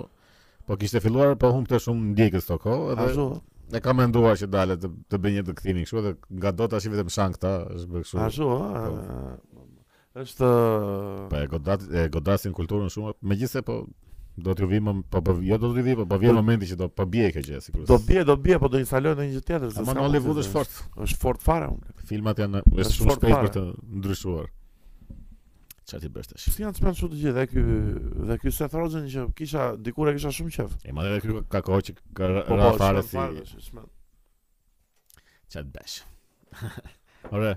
po kishte filluar po humbte shumë ndjekës atë kohë, edhe Ashtu. e ka menduar që dale të, të bëjë një kthim kështu edhe nga do tash vetëm shan këta, është bërë kështu. Ashtu, ëh. Po. Është po e godas e godasin kulturën shumë, megjithëse po do t'ju vijmë po po jo do t'ju vijmë, po, po vjen momenti që do po bie kjo gjë sigurisht. Do bie, do bie, po do instalojnë ndonjë gjë tjetër. Ama në Hollywood është fort. Është fort fare unë. Filmat janë është shumë shpejt për të ndryshuar. Çfarë t'i bësh tash? Si janë çfarë çu të gjithë, ky dhe ky Seth Rogen që kisha dikur e kisha shumë qejf. Ama edhe ky ka kohë që ka po, po, ra fare si. Çat bash. Ora.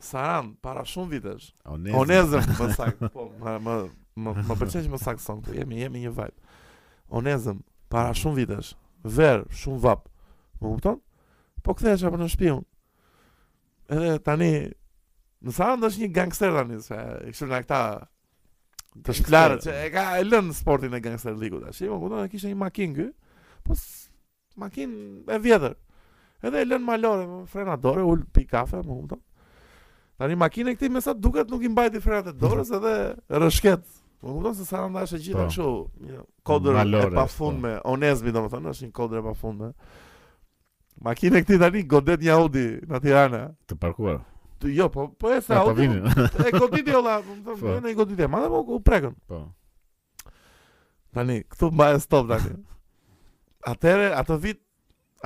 Sarandë, para shumë vitesh. Onezëm. Onezëm, më saktë. Po, më, më, më, më pëlqen më saktë sonë, të jemi, jemi një vibe. Onezëm, para shumë vitesh. Verë, shumë vapë. Më kupton? Po kthehesha për në shpi unë. Edhe tani, në Sarandë është një gangster tani, se e kështu nga këta të shplarë, që e ka e lënë sportin e gangsterllëkut, tashi, më kupton, e kishte një makinë kë, po makinë e vjetër. Edhe e lë në malore, me frena dore, ulet pi kafe, më kupton. Tani makina e këtij me sa duket nuk i mbajti frenat e dorës edhe rrëshket. Më kupton se Saranda është e gjitha po. kështu, një kodër e pafundme, po. Onezmi domethënë është një kodër e pafundme. Makina e këtij tani godet një Audi me Tiranë. Të parkuar. Të jo, po po e sa po Audi. E goditi olla, më thonë, po. ne goditi, madje po u prekën. Po. Tani, këtu mbaje stop tani. Atëherë, atë vit,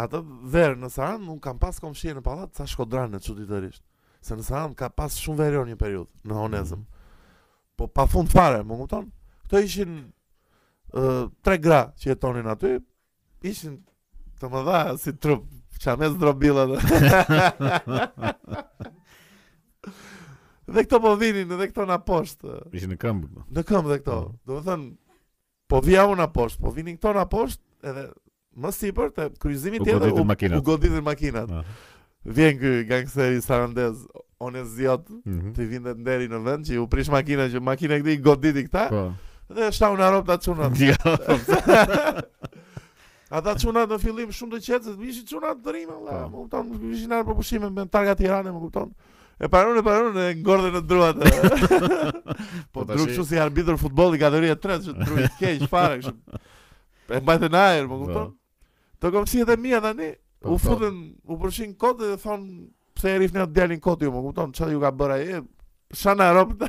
atë verë në Sarandë, unë kam pas komshinj në pallat, ca shkodranë çuditërisht. Se në Sarandë ka pas shumë veriorë një periudhë, në Onhezëm. Po pa fund fare, më kupton? Këto ishin uh, tre gra që jetonin aty, Ishin të mëdha si trup, ca mezdrobilla dhe. dhe këto po vinin dhe këto nga poshtë. Ishin në këmbë. Po. Në këmbë dhe këto. Po. Domethënë, po vija unë nga poshtë, po vinin këto nga poshtë, edhe më sipër te kryqëzimi tjetër u, u, u goditën makinat. Vjen ky gangsteri sarandas Oneziot mm -hmm. t'i vihet nderi në vend që iu prish makina që makina e këtij i goditi këta po. dhe i shan nga robt çunat ja. ata çunat në fillim shumë të qetë se ishin çuna të rinj vlla, po. më kupton ishin atje për pushime me targa Tirane më kupton e panë e panë e ngordhën në dru ata e... po, po dru shumë si arbitër futbolli kategoria 3 që dru i keq fare kështu e mbajtën në ajër më kupton po. Të komshiet e mia tani, po, u po. futën, u përfshinë kot dhe thonë pse e rrihni atë djalin kot ju, më kupton, çfarë ju ka bërë ai? Shana Robda.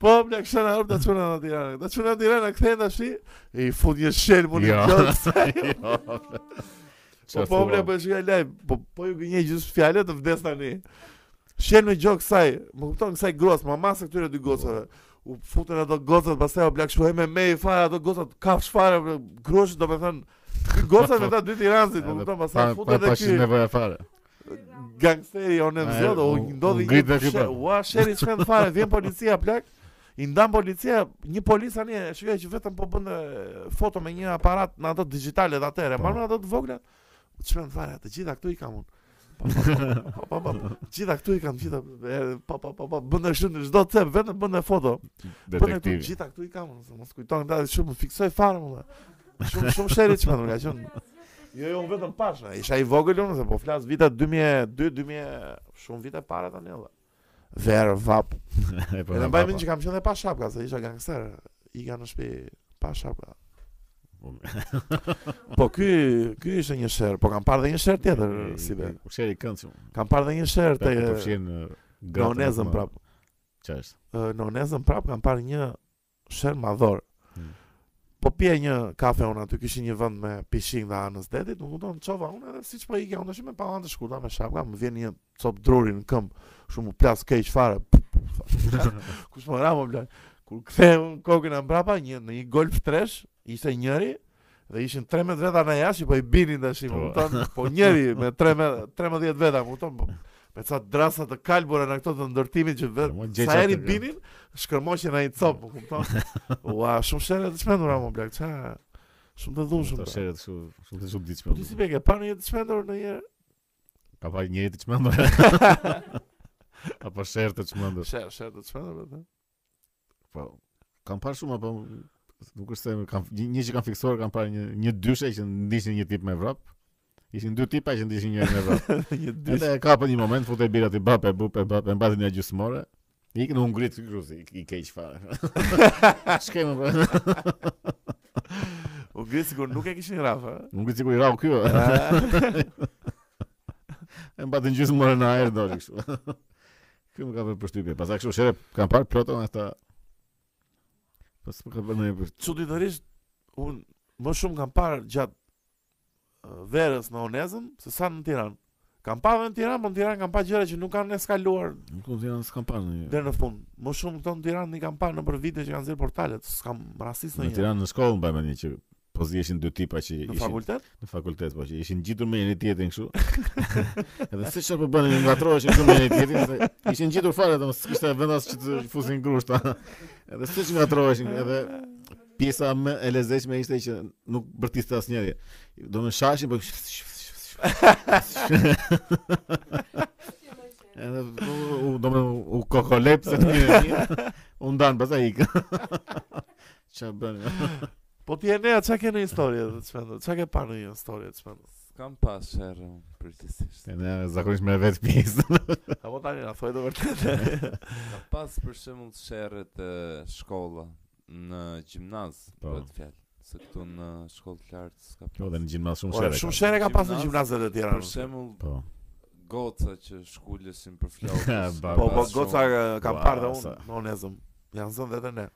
po, plak shan nga robt çuna nga Tirana. Ata çuna nga Tirana, kthehen tashi, i fut një shqelm në gjoks. Po, po, plak, po, shihja live, po, po, ju gënjej gjysmë fjale të vdes tani. Shqelm në gjoks asaj, më kupton kësaj gruas, mamasë këtyre dy gocave. U futën ato gocat, pastaj u plak UFC MMA fare ato gocat, kafshë fare grushta, domethënë gocat me ata dy tiranasit, më kupton, pastaj u fut dhe ky. Pa nevojë fare. Gangsteri o Zot, u ndodhi një gjë. Po. U bë sherri çfarë fare, vjen policia plak. I ndan policia, një polic tani e shikoj që vetëm po bën foto me një aparat nga ato digjitalet e atëhershme, po. marrën ato të vogla. U çanë fare, të gjitha këtu i kam unë. Pa pa pa. Gjitha këtu i kam gjitha. Pa pa pa pa. Bën ashtu në çdo cep vetëm bën foto. Bën këtu gjitha këtu i kam unë. Më është kujtuar shumë fiks ai fare më. Shumë shumë sherri çfarë më ka qenë. Jo, jo, vetëm pashë, isha i vogël unë, se po flas viti 2002, 2000, shumë vite para tani, valla. Verë vapë. E po. Edhe mbaj mend që kam qenë pa shapka, se isha gangster. I lashë në shtëpi pa shapka. Po, po ky, ky ishte një sherr, po kam parë dhe një sherr tjetër si be. Po sherri kënd shumë. Kam parë dhe një sherr te. Përfshin gratë. Në Onezën prap. Ç'është? Në Onhezëm prap kam parë një Sherr madhor. Hmm. Po pija një kafe unë aty kishin një vend me pishinë dhe anës detit, më kupton, u çova unë edhe siç po ikja unë tash me pantallona të shkurtra me shapka, më vjen një copë druri në këmbë, kështu m'u plas keq fare. Kush më ra mo plak. Kur kthej kokën mbrapa një në një golf tresh, ishte njëri, dhe ishin 13 veta nga jashtë, po i binin tash, më po. kupton? Po njëri me 13 13 veta, më kupton? Po, me ca dërrasa të kalbura në këto të ndërtimit që vetë po, sa herë binin, shkërmoqej nai copë, më kupton? Ua, shumë sherre të çmendura mo plak, ça. Shumë të dhunshëm. Shumë sherre të shumë, shumë të çuditshme. Po ti s'i paske pa një të çmendur në një Kam pa një të çmendur. Apo sherre të çmendur. Sherre, sherre të çmendur, po. Po, kam parë shumë, apo nuk është se kam, një, një që kam fiksuar, kam parë një, një dyshe që ndiqnin një tip me vrap. Ishin dy tipa që ndiqnin një me vrap. një dyshe. Edhe e kapën një moment, fute bjeri atij bap e bup e bap e mbatin një gjysmë ore. Ikën. U ngrit kërrusi, keq fare. Shkemë, bro. U ngrit sikur nuk e kishin rraf, ha? U ngrit sikur i rrafi kjo. Ah. e mbajtën gjysmë ore në ajër dojë kështu. Kjo më ka bërë përshtypje. Pastaj kështu sherre kam parë plot edhe ata. Po s'më ka bërë ndonjë përshtypje. Çuditërisht unë më shumë kam parë gjatë uh, verës në Kunëzëm se sa në Tiranë. Kam parë dhe në Tiranë, po në Tiranë kam parë gjëra që nuk kanë eskaluar. Nuk në Tiranë, s'kam parë ndonjë. Deri në fund. Më shumë këto në Tiranë i kam parë nëpër video që kanë nxjerrë portalet, s'kam rastis ndonjë. Në Tiranë në shkollë mbaj mend që Po ziheshin dy tipa që ishin në fakultet? Në fakultet po që ishin ngjitur me një tjetrin kështu. Edhe seç çfarë po bënin u ngatërroheshin kështu me një tjetrin se ishin ngjitur fare domethënë s'e kishte vend as që të fusin grusht. Edhe seç ngatërroheshin edhe pjesa më e lezetshme ishte që nuk bërtiste asnjëri. Domethënë shaheshin po Edhe u domethënë u kokolepsën nuk e di. U ndan pastaj ik. Ça bën jo? Po ti Enea, ça ke ndonjë histori dhe të çmendur? Ça ke parë ndonjë histori të çmendur? Kam pas sherre unë përgjithësisht. E ne zakonisht merr vetë pjesë. Apo tani na thuj të vërtetë. Ka pas për shembull sherre te shkolla në gjimnaz, për fjalë. Se këtu në shkollë të lartë s'ka pas. Po dhe në gjimnaz shumë sherre. Shumë sherre ka pas në gjimnazet e tjera. Për shembull, po. Goca që shkuleshin për flokësh. Po po goca kam parë dhe unë, unë Janë zënë dhe te ne.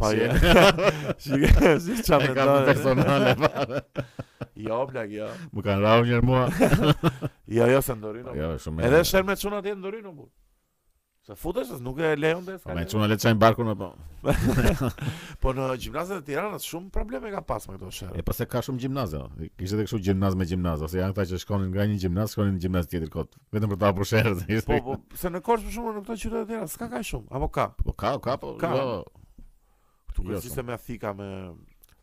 Po jo. Shiko, si çfarë mendon? E ka personale fare. Jo, plak, jo. Më kanë rrahur njëherë mua. Jo, jo, s'e ndan. Jo, shumë. Edhe sherr me çuna ti ndan apo? S'futesh, se nuk e lejon dhe s'ka. Me çuna le të çajnë barkun apo. Po në gjimnazet e Tiranës shumë probleme ka pas me këto sherre. E po se ka shumë gjimnaze. Kishte edhe kështu gjimnaz me gjimnaz, ose janë ata që shkonin nga një gjimnaz, shkonin në gjimnaz tjetër kot. Vetëm për ta hapur sherr ishte. Po, po, se në Korçë për shembull në këto qytete të tjera s'ka kaq shumë, apo ka? Po ka, ka, po. Ka. Jo, Këtu Jo, kërciste s'ka. me thika me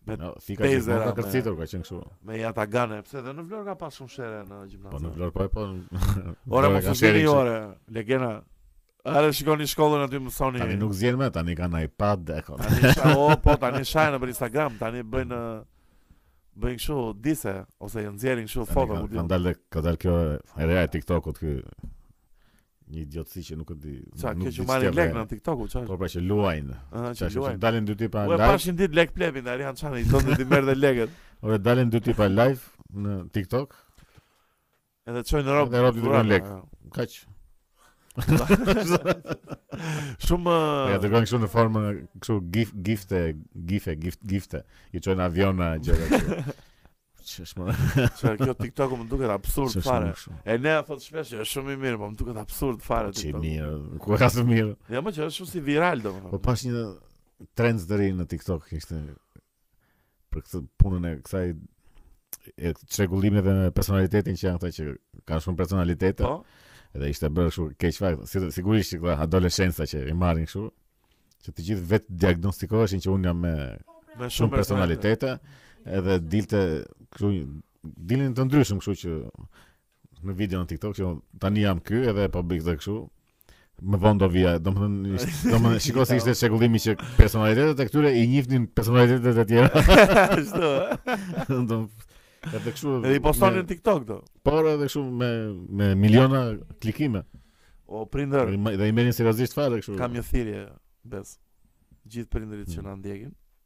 Me no, thika që tezera, ka me- kërcitur, ka qenë kështu. me jatagane, pse edhe në Vlorë ka pas shumë sherre në gjimnaz. Po në Vlorë po e po. Ore Vlorë mos ka u shere dini kështu. ore, legenda. Ore shikoni shkollën aty mësoni. Tani nuk zihen më, tani kanë iPad-e kanë. Tani sha, o, po tani shajnë për Instagram, tani bëjnë bëjnë kështu dise ose janë nxjerrin kështu foto ku di unë. Kanë dalë ka dalë kjo e reja e TikTokut ky. Një idiotësi që nuk e di. Ça, kjo që marrin lek në TikTok, çfarë? Po pra që luajnë. Çfarë që luajnë? Dalin dy tipa live. Po pashë një ditë lek plepin Arian Çani, i thonë ti merr dhe lekët. Ore dalin dy tipa live në TikTok. Edhe të shohin robt. Edhe robt të dërgojnë lekë. Kaq. Shumë... Po ja, dërgojnë kështu në formën, kështu gif, gifte, gife, gift, gifte. I çojnë aviona, gjëra kështu. Ç'është më? Çfarë kjo TikTok më duket absurd fare. Ene thotë shpesh, është shumë i mirë, po më duket absurd fare TikTok. Ç'i mirë, ku ka të mirë? Ja meqë është shumë si viral domethënë. Po pashë një trend të ri në TikTok kishte për këtë punën e kësaj e çrregullimeve me personalitetin, që janë këta që kanë shumë personalitete. Po. Dhe ishte bërë kështu keq fakt. Si, sigurisht që këta adoleshentët që i marrin kështu, që të gjithë vetë diagnostikoheshin që unë jam me, me shumë personalitete, edhe dilte kështu dilin të ndryshëm kështu që Në video në TikTok që tani jam ky edhe po bëj këtë kështu. Më vonë do vija, domethënë ishte domethënë shikoj se ishte çrregullimi që personalitetet e këtyre i njihnin personalitetet e tjera. Ashtu. Domethënë edhe kështu. Edhe i postonin në TikTok do. Por edhe kështu me me miliona klikime. O prindër. Dhe i merrin seriozisht fare kështu. Kam një thirrje, për. Gjithë prindërit që mm. na ndjekin,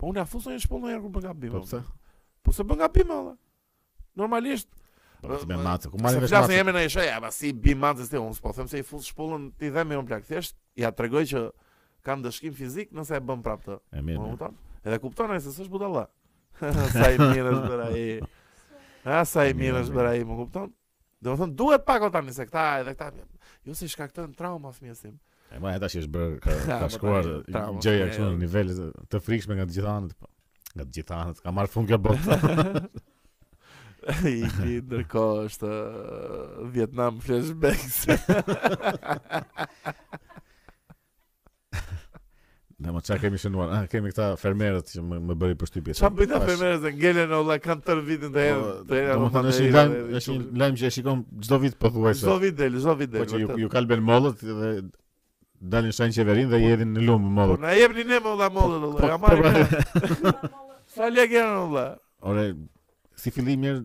Po unë ia fus një shpullë ndonjëherë kur bën gabim. Po pse? Po se bën gabim edhe. Normalisht Po ti me macen, ku marrin vesh macet? Flasë jemi në ishe, ja, si bi maces ti, unë s'po them se i fus shpullën ti dhëmbët, o plak, thjesht, ia tregoj që kam ndëshkim fizik nëse e bën prapë. E mirë. Po kupton? Edhe kupton ai se s'është budalla. Sa i mirë është bërë ai. A sa i mirë është bërë ai, më kupton? Domethënë duhet pak o tani se këta edhe këta jo se shkaktojnë trauma fëmijës tim. E ma tash është bërë ka, ka shkuar gjëja kështu në nivele të frikshme nga të gjitha anët. Po. Nga të gjitha anët ka marrë fund kjo botë. Ky ndërkohë është uh, Vietnam flashbacks Nejse ça kemi shënuar. Ah, kemi këta fermerët që më, më bëri përshtypje. Ça bëjnë këta fermerët e ngelën, o la kanë tërë vitin, tërë herë. Po, tërë herë, domethënë është një lajm, është një lajm që e shikon çdo vit pothuajse. Çdo vit del, çdo vit del. Po që ju, ju kalben mollët dhe dalin shajnë qeverinë dhe i hedhin në lumë mollët. Po na jepni neve, o la, mollët, o la. Po, ia marrim. Po, Sa lekë janë, o la? Ore, si fillim mirë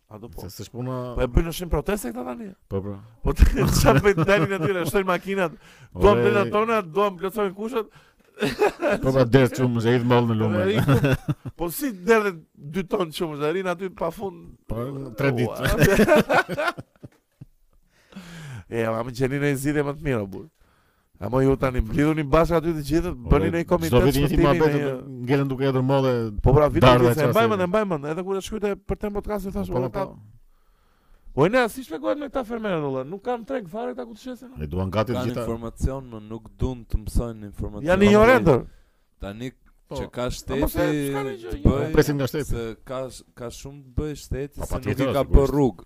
A do po? Se s'është puna. Po e bëjnë nëse i themi protestë këta tani. Po po. Po të çfarë bëjnë tani aty, rreshtojnë makinat, duam Ore. lekët tona, duam plotësojnë kushtet. Po po derdh qumësht, hidh mollë në lumë. Dhe- Po si derdhet dy ton qumësht, dhe rrinë aty pa fund. Po 3 ditë. E, ja më gjeni një zgjidhje më të mirë, burrë. A më ju tani, mblidhuni bashkë aty të gjithë, bëni një komitet shpëtimi. Çdo vit e njëjta mbetet, ngelen duke hedhur mollë, po pra, vitin, se mbaj mend mbaj mend, edhe kur e shkruajte për temë podcast e thashë, po, po, po, ne, si shpjegohet me këta fermerë, dhe, nuk kanë treg fare këta ku të shesin? E duan gati të gjitha. Kanë informacion, mo nuk duan të mësojnë informacion. Janë injorantë. Tani, Po. që ka shteti të bëjë, se ka, ka shumë të bëjë shteti, se nuk i ka për rrugë.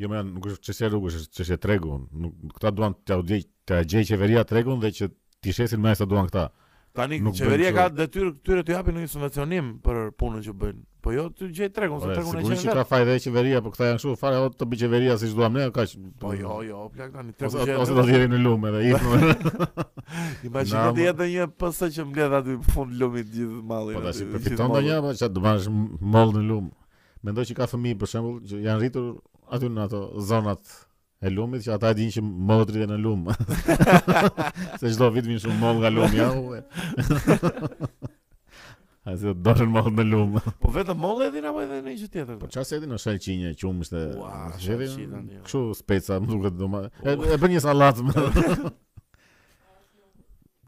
Jo mo nuk është çështje rrugësh, është çështje tregu. Nuk këta duan t'ua gjejë, të gjejë qeveria tregun dhe që t'i shesin me sa duan këta. Tani nuk qeveria ka detyrë këtyre të japin një subvencionim për punën që bëjnë. Po jo të gjejë tregun, se tregun e gjen. Sigurisht ka faj dhe qeveria, po këta janë kështu fare ato të bëjë qeveria siç duam ne, kaq. Po jo, jo, plak tani tregun e gjen. Ose do ta hedh në lumë edhe ikën. Imagjino të jetë një PS që mbledh aty fund lumit gjithë mallin. Po ça përfiton ndonjë apo çfarë do bësh mollë në lumë? Mendoj që ka fëmijë për shembull që janë rritur aty në ato zonat e lumit që ata e dinë që mollët rriten në lumë. Se çdo vit vijnë shumë mollë nga lumi, ja. A s'hedhin mollë në lumë. Po vetëm mollë hedhin apo edhe ndonjë gjë tjetër. Po çfarë s'hedhin, shalqinj, qumësht hedhin. Kështu speca, më duket do më. E bën një sallatë.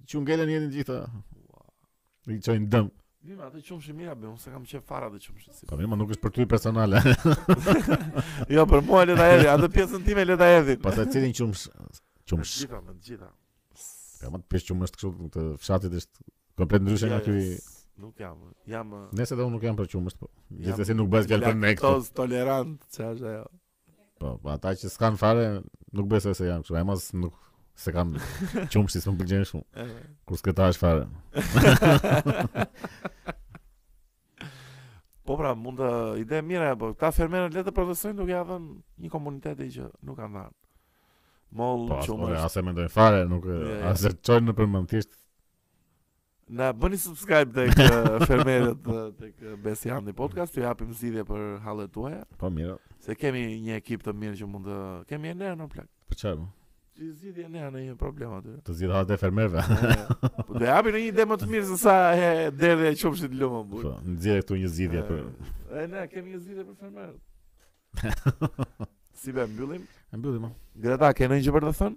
Që ngelen i hedhin të gjitha. I çojnë dëm. Mirë, atë qumështin mirë e bënë, unë s'kam qejf fare atë qumështin. Po mirë, mo nuk është për ty personalisht. jo, për mua le ta hedhin, atë pjesën time le ta hedhin. Pastaj cilin qumësht? Qumësht. Të gjitha, të gjitha. Ja, mo të pish qumësht kështu të fshatit është komplet ndryshe nga ky. Nuk jam, jam. Nëse do unë nuk jam për qumësht, po. Gjithsesi nuk bëhet fjalë për ne këtu. Tolerant, çfarë ajo? Po, po ata që s'kanë fare nuk besoj se janë kështu. A mo nuk se kam qumështi s'më pëlqen shumë. Kur s'ke të hash fare. po pra, mund të jetë ide e mirë a po ata fermerët le të protestojnë duke ia dhënë një komuniteti që nuk kanë dhënë. Mollë po, qumësht. Po, as e mendojnë fare, nuk as e çojnë nëpër mend thjesht Na bëni subscribe tek eh, fermerët eh, tek eh, Besi Andi Podcast, ju japim zgjidhje për hallet tuaja, Po mirë. se kemi një ekip të mirë që mund të kemi edhe ne plak. Po çfarë? Ti zgjidhe ne një problem aty. Të zgjidhim atë e fermerëve. Po do japin një ide më të mirë se sa derdhja e qumështit në lumë burrë. Po, nxjerr këtu një zgjidhje për. E ne kemi një zgjidhje për fermerët. Si, e mbyllim? E mbyllim. Greta, ke ndonjë gjë për të thënë?